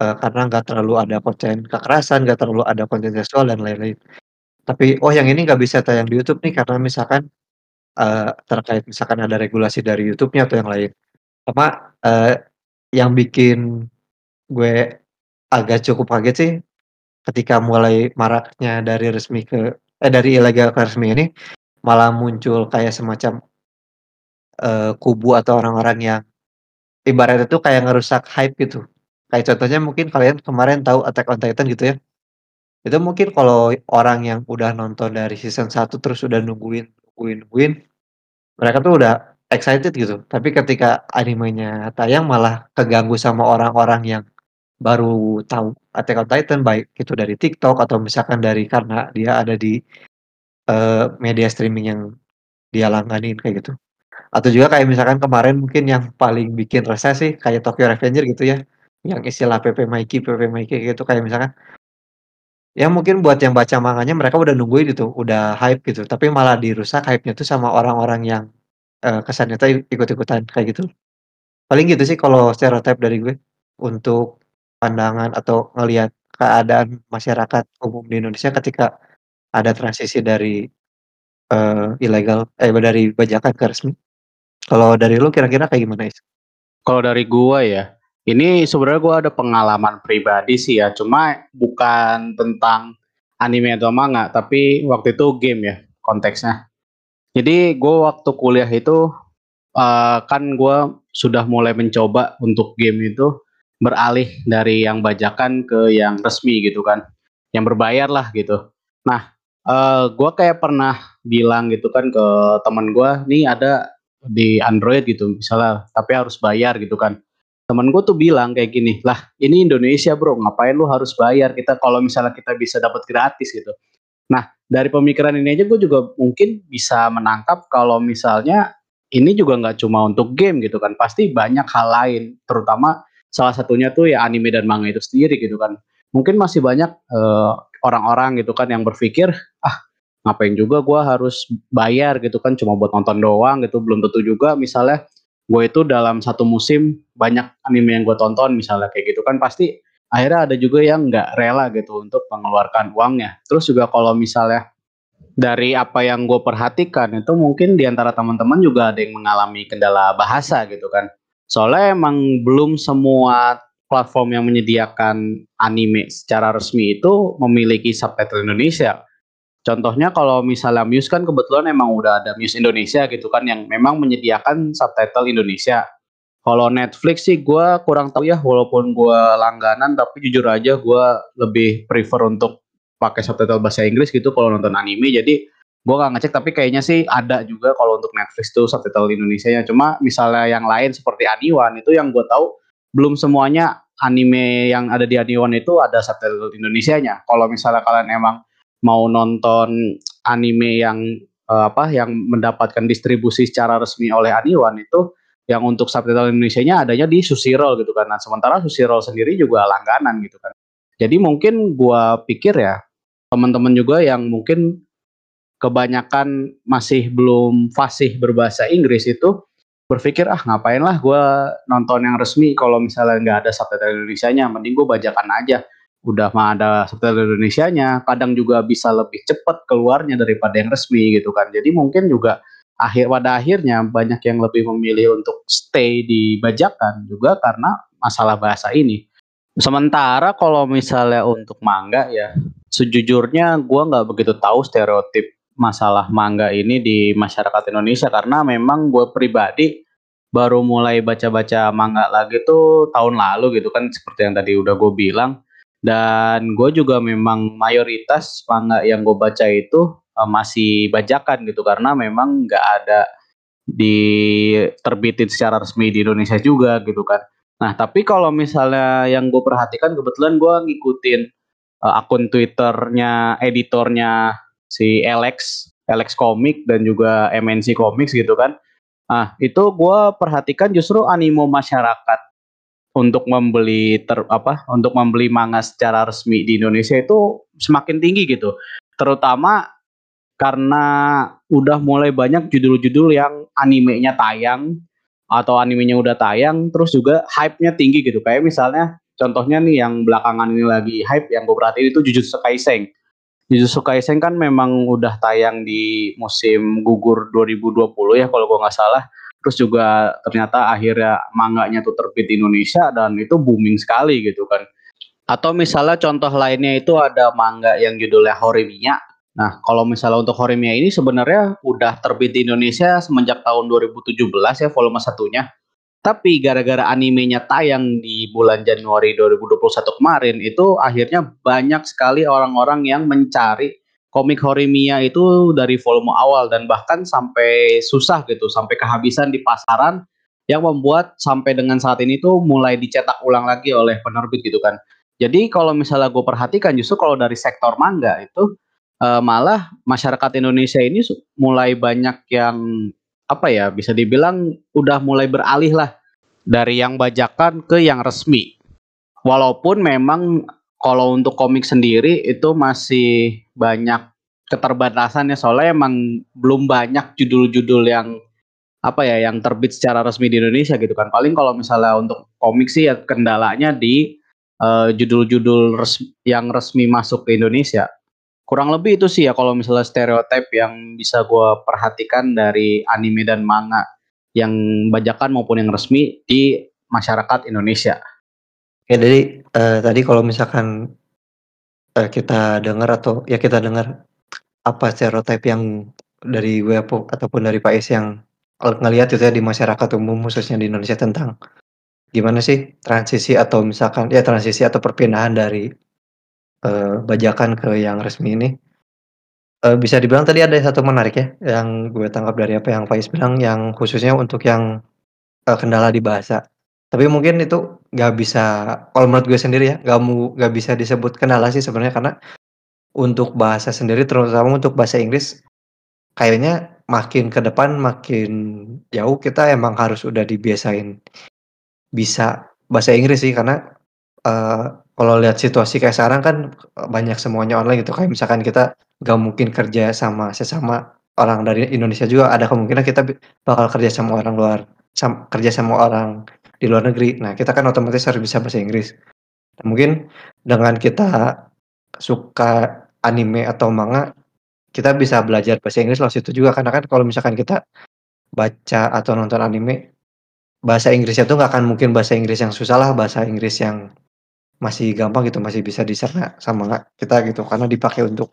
eee, karena nggak terlalu ada konten kekerasan, nggak terlalu ada konten seksual dan lain-lain." Tapi, "Oh, yang ini nggak bisa tayang di YouTube nih karena misalkan" eee, terkait misalkan ada regulasi dari YouTube-nya atau yang lain. Apa, eee, yang bikin gue agak cukup kaget sih, ketika mulai maraknya dari resmi ke eh, dari ilegal ke resmi ini, malah muncul kayak semacam eee, kubu atau orang-orang yang ibaratnya tuh kayak ngerusak hype gitu. Kayak contohnya mungkin kalian kemarin tahu Attack on Titan gitu ya. Itu mungkin kalau orang yang udah nonton dari season 1 terus udah nungguin nungguin nungguin, mereka tuh udah excited gitu. Tapi ketika animenya tayang malah keganggu sama orang-orang yang baru tahu Attack on Titan, baik itu dari TikTok atau misalkan dari karena dia ada di, eee, media streaming yang dia langganin kayak gitu. Atau juga kayak misalkan kemarin mungkin yang paling bikin resah sih kayak Tokyo Revenger gitu ya, yang istilah PP Maiki PP Maiki gitu kayak misalkan ya mungkin buat yang baca manganya mereka udah nungguin gitu, udah hype gitu, tapi malah dirusak hype-nya tuh sama orang-orang yang, eee, kesannya tuh ikut-ikutan kayak gitu. Paling gitu sih kalau stereotype dari gue, untuk pandangan atau ngelihat keadaan masyarakat umum di Indonesia ketika ada transisi dari, eee, ilegal eh, dari bajakan ke resmi. Kalau dari lu kira-kira kayak gimana, Is? Kalau dari gua ya, ini sebenarnya gua ada pengalaman pribadi sih ya, cuma bukan tentang anime atau manga, tapi waktu itu game ya konteksnya. Jadi gue waktu kuliah itu uh, kan gue sudah mulai mencoba untuk game itu beralih dari yang bajakan ke yang resmi gitu kan, yang berbayar lah gitu. Nah, uh, eh, gue kayak pernah bilang gitu kan ke teman gue, nih ada di Android gitu misalnya, tapi harus bayar gitu kan temen gue tuh bilang kayak gini lah ini Indonesia bro ngapain lu harus bayar? Kita kalau misalnya kita bisa dapat gratis gitu. Nah dari pemikiran ini aja gue juga mungkin bisa menangkap kalau misalnya ini juga nggak cuma untuk game gitu kan. Pasti banyak hal lain terutama salah satunya tuh ya anime dan manga itu sendiri gitu kan. Mungkin masih banyak eh, orang-orang gitu kan yang berpikir ah ngapain juga gue harus bayar gitu kan. Cuma buat nonton doang gitu belum tentu juga. Misalnya gue itu dalam satu musim banyak anime yang gue tonton misalnya kayak gitu kan pasti akhirnya ada juga yang nggak rela gitu untuk mengeluarkan uangnya terus juga kalau misalnya dari apa yang gue perhatikan itu mungkin di antara teman-teman juga ada yang mengalami kendala bahasa gitu kan. Soalnya emang belum semua platform yang menyediakan anime secara resmi itu memiliki subtitle Indonesia Contohnya kalau misalnya Muse kan kebetulan emang udah ada Muse Indonesia gitu kan yang memang menyediakan subtitle Indonesia. Kalau Netflix sih gue kurang tahu ya walaupun gue langganan tapi jujur aja gue lebih prefer untuk pakai subtitle bahasa Inggris gitu kalau nonton anime. Jadi gue gak ngecek tapi kayaknya sih ada juga kalau untuk Netflix tuh subtitle Indonesia nya cuma misalnya yang lain seperti Aniwan itu yang gue tahu belum semuanya anime yang ada di Aniwan itu ada subtitle Indonesia nya kalau misalnya kalian emang mau nonton anime yang uh, apa yang mendapatkan distribusi secara resmi oleh Aniwan itu yang untuk subtitle Indonesia-nya adanya di Susiroll gitu kan. Nah, sementara Susiroll sendiri juga langganan gitu kan. Jadi mungkin gua pikir ya teman-teman juga yang mungkin kebanyakan masih belum fasih berbahasa Inggris itu berpikir ah ngapain lah gue nonton yang resmi kalau misalnya nggak ada subtitle Indonesia-nya mending gue bajakan aja udah mah ada subtitle Indonesia-nya, kadang juga bisa lebih cepat keluarnya daripada yang resmi gitu kan. Jadi mungkin juga akhir pada akhirnya banyak yang lebih memilih untuk stay di bajakan juga karena masalah bahasa ini. Sementara kalau misalnya untuk manga ya, sejujurnya gue nggak begitu tahu stereotip masalah manga ini di masyarakat Indonesia karena memang gue pribadi baru mulai baca-baca manga lagi tuh tahun lalu gitu kan seperti yang tadi udah gue bilang dan gue juga memang mayoritas manga yang gue baca itu uh, masih bajakan gitu karena memang nggak ada diterbitin secara resmi di Indonesia juga gitu kan. Nah tapi kalau misalnya yang gue perhatikan kebetulan gue ngikutin uh, akun Twitternya editornya si Alex, Alex Comic dan juga MNC Comics gitu kan. Nah itu gue perhatikan justru animo masyarakat untuk membeli ter apa untuk membeli manga secara resmi di Indonesia itu semakin tinggi gitu. Terutama karena udah mulai banyak judul-judul yang animenya tayang atau animenya udah tayang terus juga hype-nya tinggi gitu. Kayak misalnya contohnya nih yang belakangan ini lagi hype yang gue perhatiin itu Jujutsu Kaisen. Jujutsu Kaisen kan memang udah tayang di musim gugur 2020 ya kalau gue nggak salah terus juga ternyata akhirnya manganya tuh terbit di Indonesia dan itu booming sekali gitu kan. Atau misalnya contoh lainnya itu ada manga yang judulnya Horimiya. Nah kalau misalnya untuk Horimiya ini sebenarnya udah terbit di Indonesia semenjak tahun 2017 ya volume satunya. Tapi gara-gara animenya tayang di bulan Januari 2021 kemarin itu akhirnya banyak sekali orang-orang yang mencari komik Horimiya itu dari volume awal dan bahkan sampai susah gitu, sampai kehabisan di pasaran yang membuat sampai dengan saat ini tuh mulai dicetak ulang lagi oleh penerbit gitu kan. Jadi kalau misalnya gue perhatikan justru kalau dari sektor manga itu uh, malah masyarakat Indonesia ini mulai banyak yang apa ya bisa dibilang udah mulai beralih lah dari yang bajakan ke yang resmi. Walaupun memang kalau untuk komik sendiri itu masih banyak keterbatasan ya. Soalnya emang belum banyak judul-judul yang apa ya yang terbit secara resmi di Indonesia gitu kan. Paling kalau misalnya untuk komik sih ya kendalanya di uh, judul-judul res yang resmi masuk ke Indonesia. Kurang lebih itu sih ya kalau misalnya stereotip yang bisa gue perhatikan dari anime dan manga yang bajakan maupun yang resmi di masyarakat Indonesia. Ya jadi uh, tadi kalau misalkan uh, kita dengar atau ya kita dengar apa stereotype yang dari gue ataupun dari Pak Is yang ngelihat itu ya di masyarakat umum khususnya di Indonesia tentang gimana sih transisi atau misalkan ya transisi atau perpindahan dari uh, bajakan ke yang resmi ini. Uh, bisa dibilang tadi ada satu menarik ya yang gue tangkap dari apa yang Faiz bilang yang khususnya untuk yang uh, kendala di bahasa. Tapi mungkin itu nggak bisa kalau menurut gue sendiri ya nggak mau nggak bisa disebut kendala sih sebenarnya karena untuk bahasa sendiri terutama untuk bahasa Inggris kayaknya makin ke depan makin jauh kita emang harus udah dibiasain bisa bahasa Inggris sih karena uh, kalau lihat situasi kayak sekarang kan banyak semuanya online gitu. Kayak misalkan kita nggak mungkin kerja sama sesama orang dari Indonesia juga ada kemungkinan kita bakal kerja sama orang luar sam, kerja sama orang di luar negeri. Nah kita kan otomatis harus bisa bahasa Inggris. Nah, mungkin dengan kita suka anime atau manga kita bisa belajar bahasa Inggris lewat situ juga. Karena kan kalau misalkan kita baca atau nonton anime bahasa Inggrisnya tuh nggak akan mungkin bahasa Inggris yang susah lah bahasa Inggris yang masih gampang gitu masih bisa dicerna sama kita gitu. Karena dipakai untuk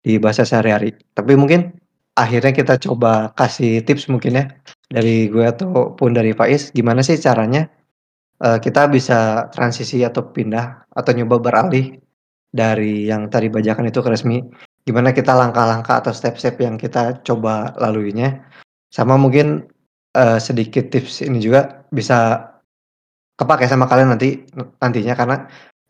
di bahasa sehari-hari. Tapi mungkin akhirnya kita coba kasih tips mungkin ya dari gue ataupun dari Faiz gimana sih caranya uh, kita bisa transisi atau pindah atau nyoba beralih dari yang tadi bajakan itu ke resmi? Gimana kita langkah-langkah atau step-step yang kita coba laluinya? Sama mungkin uh, sedikit tips ini juga bisa kepake sama kalian nanti nantinya. Karena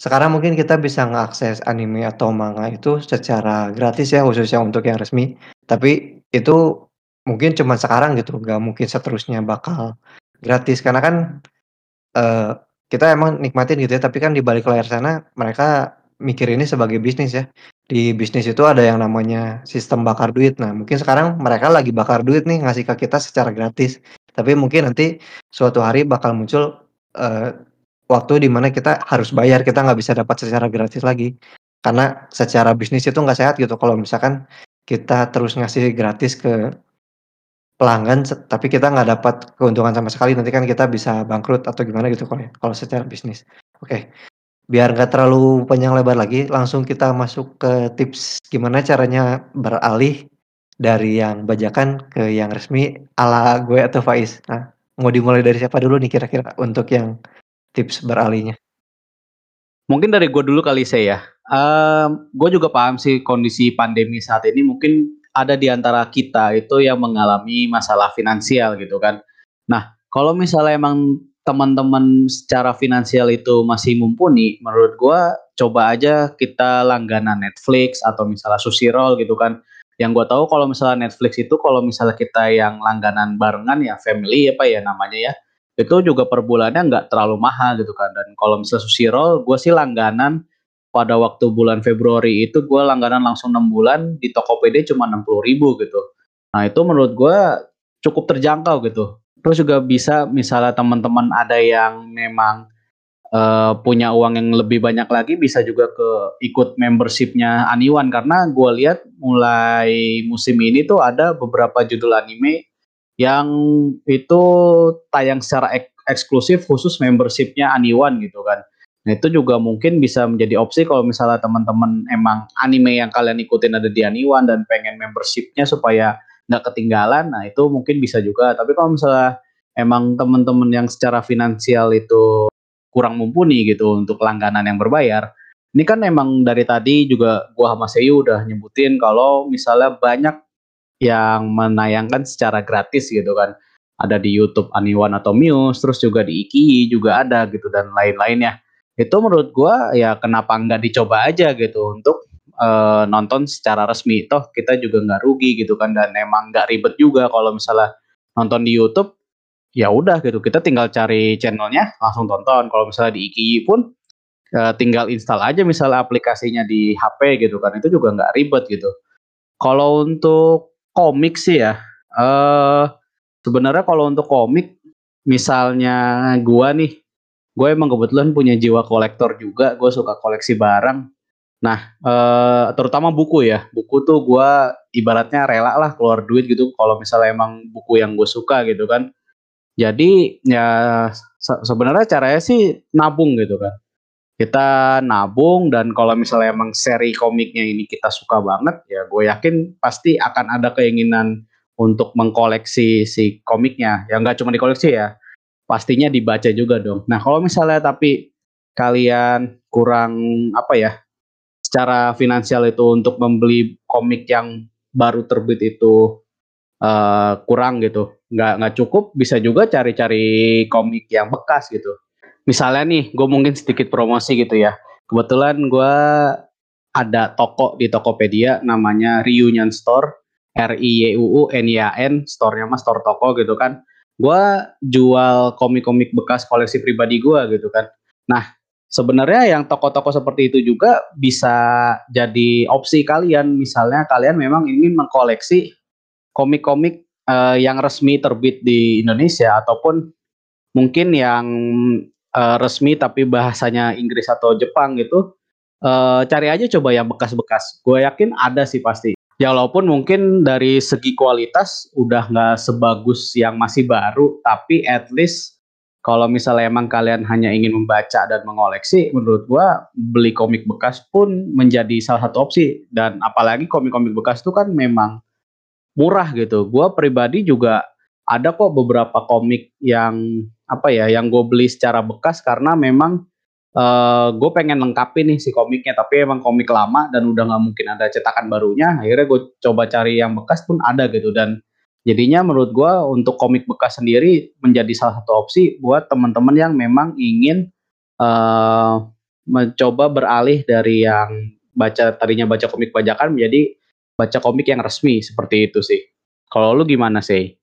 sekarang mungkin kita bisa mengakses anime atau manga itu secara gratis ya khususnya untuk yang resmi. Tapi itu mungkin cuma sekarang gitu nggak mungkin seterusnya bakal gratis. Karena kan uh, kita emang nikmatin gitu ya tapi kan di balik layar sana mereka mikir ini sebagai bisnis ya. Di bisnis itu ada yang namanya sistem bakar duit. Nah mungkin sekarang mereka lagi bakar duit nih ngasih ke kita secara gratis. Tapi mungkin nanti suatu hari bakal muncul uh, waktu di mana kita harus bayar, kita nggak bisa dapat secara gratis lagi. Karena secara bisnis itu nggak sehat gitu. Kalau misalkan kita terus ngasih gratis ke pelanggan tapi kita nggak dapat keuntungan sama sekali, nanti kan kita bisa bangkrut atau gimana gitu kalau kalau secara bisnis. Oke, biar nggak terlalu panjang lebar lagi, langsung kita masuk ke tips gimana caranya beralih dari yang bajakan ke yang resmi ala gue atau Faiz. Nah, mau dimulai dari siapa dulu nih kira-kira untuk yang tips beralihnya? Mungkin dari gue dulu kali saya ya. Um, gue juga paham sih kondisi pandemi saat ini mungkin ada di antara kita itu yang mengalami masalah finansial gitu kan. Nah, kalau misalnya emang teman-teman secara finansial itu masih mumpuni, menurut gue coba aja kita langganan Netflix atau misalnya Sushi gitu kan. Yang gue tahu kalau misalnya Netflix itu kalau misalnya kita yang langganan barengan ya family apa ya namanya ya itu juga per bulannya nggak terlalu mahal gitu kan dan kalau misalnya sushi roll gue sih langganan pada waktu bulan Februari itu gue langganan langsung enam bulan di Tokopedia cuma enam puluh ribu gitu. Nah itu menurut gue cukup terjangkau gitu. Terus juga bisa misalnya teman-teman ada yang memang uh, punya uang yang lebih banyak lagi bisa juga ke ikut membershipnya Aniwan. Karena gue lihat mulai musim ini tuh ada beberapa judul anime yang itu tayang secara ek eksklusif khusus membershipnya Aniwan gitu kan. Nah itu juga mungkin bisa menjadi opsi kalau misalnya teman-teman emang anime yang kalian ikutin ada di Aniwan dan pengen membershipnya supaya nggak ketinggalan, nah itu mungkin bisa juga. Tapi kalau misalnya emang teman-teman yang secara finansial itu kurang mumpuni gitu untuk langganan yang berbayar, ini kan emang dari tadi juga gua sama Seyu udah nyebutin kalau misalnya banyak yang menayangkan secara gratis gitu kan. Ada di YouTube Aniwan atau Muse, terus juga di Iki juga ada gitu dan lain-lainnya. Itu menurut gua ya kenapa nggak dicoba aja gitu untuk uh, nonton secara resmi. Toh kita juga nggak rugi gitu kan dan emang nggak ribet juga kalau misalnya nonton di YouTube ya udah gitu kita tinggal cari channelnya langsung tonton kalau misalnya di Iki pun uh, tinggal install aja misalnya aplikasinya di HP gitu kan itu juga nggak ribet gitu kalau untuk komik sih ya. Eh sebenarnya kalau untuk komik misalnya gua nih, gue emang kebetulan punya jiwa kolektor juga, gue suka koleksi barang. Nah, uh, terutama buku ya. Buku tuh gue ibaratnya rela lah keluar duit gitu kalau misalnya emang buku yang gue suka gitu kan. Jadi ya se sebenarnya caranya sih nabung gitu kan. kita nabung dan kalau misalnya emang seri komiknya ini kita suka banget ya gue yakin pasti akan ada keinginan untuk mengkoleksi si komiknya ya nggak cuma dikoleksi ya pastinya dibaca juga dong. Nah kalau misalnya tapi kalian kurang apa ya secara finansial itu untuk membeli komik yang baru terbit itu uh, kurang gitu nggak nggak cukup bisa juga cari-cari komik yang bekas gitu. Misalnya nih gue mungkin sedikit promosi gitu ya. Kebetulan gue ada toko di Tokopedia namanya Reunion Store R I Y U U N Y A N store-nya mas store toko gitu kan gue jual komik-komik bekas koleksi pribadi gue gitu kan. Nah sebenarnya yang toko-toko seperti itu juga bisa jadi opsi kalian. Misalnya kalian memang ingin mengkoleksi komik-komik uh, yang resmi terbit di Indonesia ataupun mungkin yang uh, resmi tapi bahasanya Inggris atau Jepang gitu. Uh, cari aja coba yang bekas-bekas. Gue yakin ada sih pasti ya walaupun mungkin dari segi kualitas udah nggak sebagus yang masih baru tapi at least kalau misalnya emang kalian hanya ingin membaca dan mengoleksi, menurut gua beli komik bekas pun menjadi salah satu opsi. Dan apalagi komik-komik bekas itu kan memang murah gitu. Gue pribadi juga ada kok beberapa komik yang apa ya, yang gue beli secara bekas karena memang uh, eh, gue pengen lengkapin nih si komiknya. Tapi emang komik lama dan udah nggak mungkin ada cetakan barunya. Akhirnya gue coba cari yang bekas pun ada gitu dan jadinya menurut gue untuk komik bekas sendiri menjadi salah satu opsi buat teman-teman yang memang ingin uh, mencoba beralih dari yang baca tadinya baca komik bajakan menjadi baca komik yang resmi seperti itu sih. Kalau lu gimana sih?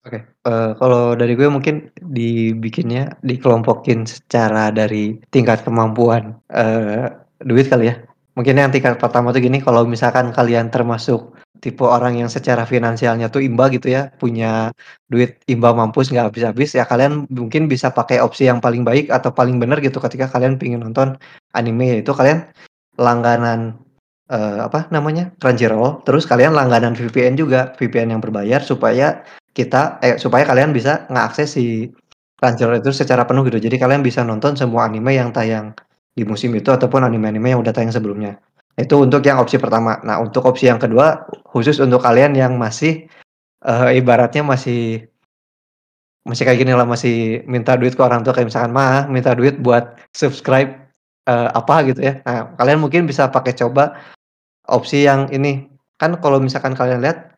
Oke, uh, kalau dari gue mungkin dibikinnya dikelompokin secara dari tingkat kemampuan, uh, duit kali ya. Mungkin yang tingkat pertama tuh gini, kalau misalkan kalian termasuk tipe orang yang secara finansialnya tuh imba gitu ya, punya duit imba mampus nggak habis-habis, ya kalian mungkin bisa pakai opsi yang paling baik atau paling benar gitu ketika kalian pengen nonton anime, yaitu kalian langganan uh, apa namanya, Crunchyroll, terus kalian langganan VPN juga, VPN yang berbayar supaya kita eh, supaya kalian bisa ngakses si Crunchyroll itu secara penuh gitu. Jadi kalian bisa nonton semua anime yang tayang di musim itu ataupun anime-anime yang udah tayang sebelumnya. Itu untuk yang opsi pertama. Nah, untuk opsi yang kedua khusus untuk kalian yang masih uh, ibaratnya masih masih kayak gini lah masih minta duit ke orang tua kayak misalkan mah minta duit buat subscribe uh, apa gitu ya. Nah, kalian mungkin bisa pakai coba opsi yang ini, kan kalau misalkan kalian lihat,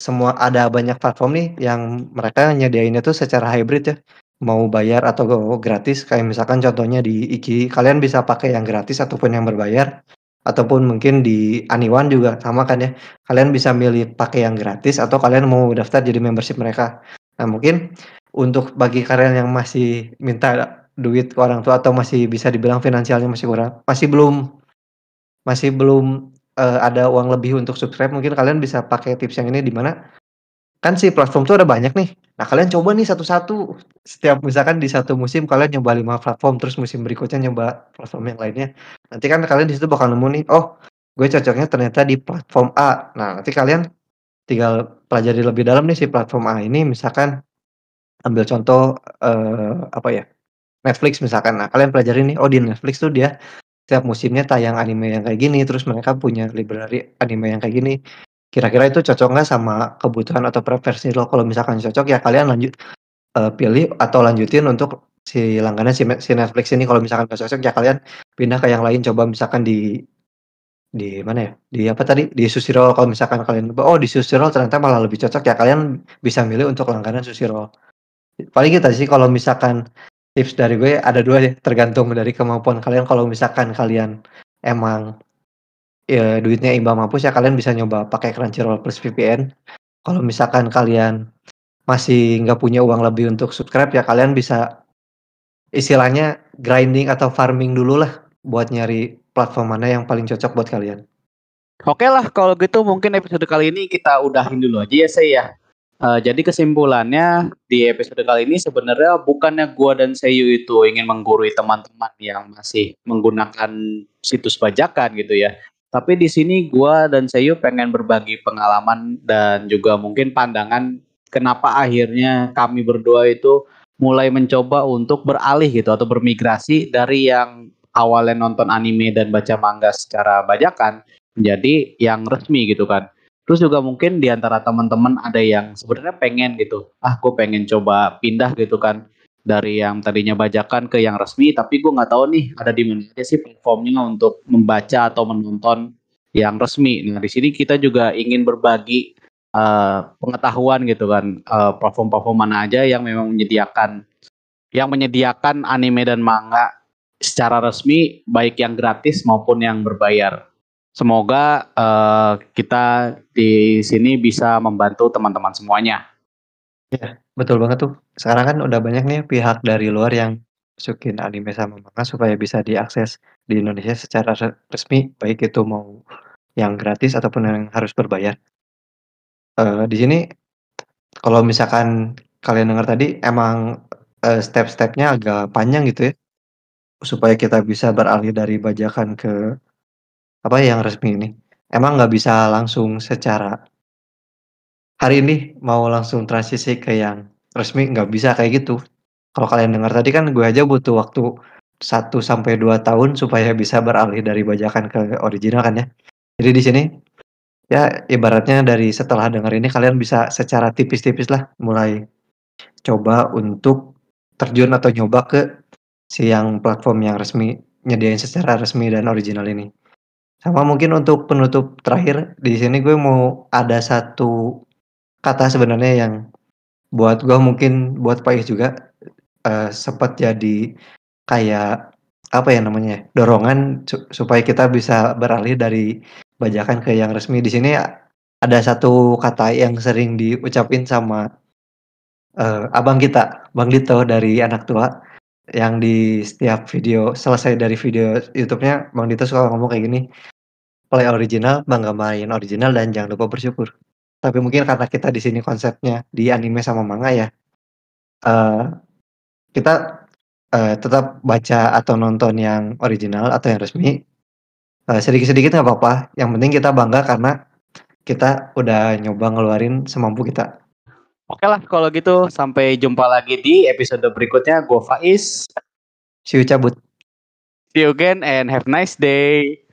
semua ada banyak platform nih yang mereka nyediainnya tuh secara hybrid ya, mau bayar atau gratis. Kayak misalkan contohnya di Iki, kalian bisa pakai yang gratis ataupun yang berbayar, ataupun mungkin di Aniwan juga sama kan ya, kalian bisa milih pakai yang gratis atau kalian mau daftar jadi membership mereka. Nah mungkin untuk bagi kalian yang masih minta duit ke orang tua atau masih bisa dibilang finansialnya masih kurang, masih belum masih belum uh, ada uang lebih untuk subscribe mungkin kalian bisa pakai tips yang ini di mana kan si platform tuh ada banyak nih. Nah, kalian coba nih satu-satu. Setiap misalkan di satu musim kalian nyoba lima platform, terus musim berikutnya nyoba platform yang lainnya. Nanti kan kalian di situ bakal nemu nih, oh, gue cocoknya ternyata di platform A. Nah, nanti kalian tinggal pelajari lebih dalam nih si platform A ini misalkan ambil contoh uh, apa ya? Netflix misalkan. Nah, kalian pelajari nih, oh di Netflix tuh dia setiap musimnya tayang anime yang kayak gini, terus mereka punya library anime yang kayak gini. Kira-kira itu cocok nggak sama kebutuhan atau preferensi lo? Kalau misalkan cocok ya kalian lanjut uh, pilih atau lanjutin untuk si langganan si, Netflix ini. Kalau misalkan nggak cocok ya kalian pindah ke yang lain. Coba misalkan di di mana ya? Di apa tadi? Di Sushiro. Kalau misalkan kalian oh di Sushiro ternyata malah lebih cocok ya kalian bisa milih untuk langganan Sushiro. Paling kita gitu sih kalau misalkan Tips dari gue ada dua ya, tergantung dari kemampuan kalian. Kalau misalkan kalian emang ya, duitnya imbang mampus ya kalian bisa nyoba pakai Crunchyroll plus VPN. Kalau misalkan kalian masih nggak punya uang lebih untuk subscribe ya kalian bisa istilahnya grinding atau farming dulu lah buat nyari platform mana yang paling cocok buat kalian. Oke lah kalau gitu mungkin episode kali ini kita udahin dulu aja ya saya ya. Uh, jadi kesimpulannya di episode kali ini sebenarnya bukannya gua dan Seyu itu ingin menggurui teman-teman yang masih menggunakan situs bajakan gitu ya. Tapi di sini gua dan Seyu pengen berbagi pengalaman dan juga mungkin pandangan kenapa akhirnya kami berdua itu mulai mencoba untuk beralih gitu atau bermigrasi dari yang awalnya nonton anime dan baca manga secara bajakan menjadi yang resmi gitu kan. Terus juga mungkin di antara teman-teman ada yang sebenarnya pengen gitu, ah gue pengen coba pindah gitu kan dari yang tadinya bajakan ke yang resmi, tapi gue nggak tahu nih ada di mana sih platformnya untuk membaca atau menonton yang resmi. Nah di sini kita juga ingin berbagi uh, pengetahuan gitu kan, uh, platform-platform mana aja yang memang menyediakan yang menyediakan anime dan manga secara resmi, baik yang gratis maupun yang berbayar. Semoga uh, kita di sini bisa membantu teman-teman semuanya. Ya, betul banget tuh. Sekarang kan udah banyak nih pihak dari luar yang masukin anime sama manga supaya bisa diakses di Indonesia secara resmi, baik itu mau yang gratis ataupun yang harus berbayar. Uh, di sini kalau misalkan kalian dengar tadi emang uh, step-stepnya agak panjang gitu ya, supaya kita bisa beralih dari bajakan ke apa yang resmi ini. Emang nggak bisa langsung secara hari ini mau langsung transisi ke yang resmi nggak bisa kayak gitu. Kalau kalian dengar tadi kan gue aja butuh waktu 1 sampai 2 tahun supaya bisa beralih dari bajakan ke original kan ya. Jadi di sini ya ibaratnya dari setelah dengar ini kalian bisa secara tipis-tipis lah mulai coba untuk terjun atau nyoba ke si yang platform yang resmi nyediain secara resmi dan original ini. Sama mungkin untuk penutup terakhir di sini gue mau ada satu kata sebenarnya yang buat gue mungkin buat Pais juga uh, sempat jadi kayak apa ya namanya dorongan su supaya kita bisa beralih dari bajakan ke yang resmi. Di sini ada satu kata yang sering diucapin sama uh, abang kita Bang Dito dari anak tua yang di setiap video selesai dari video YouTube-nya Bang Dito suka ngomong kayak gini play original bangga main original dan jangan lupa bersyukur tapi mungkin karena kita di sini konsepnya di anime sama manga ya, uh, kita, uh, tetap baca atau nonton yang original atau yang resmi, uh, sedikit-sedikit nggak apa-apa, yang penting kita bangga karena kita udah nyoba ngeluarin semampu kita. Oke lah kalau gitu sampai jumpa lagi di episode berikutnya. Gue Faiz. See you cabut. See you again and have a nice day.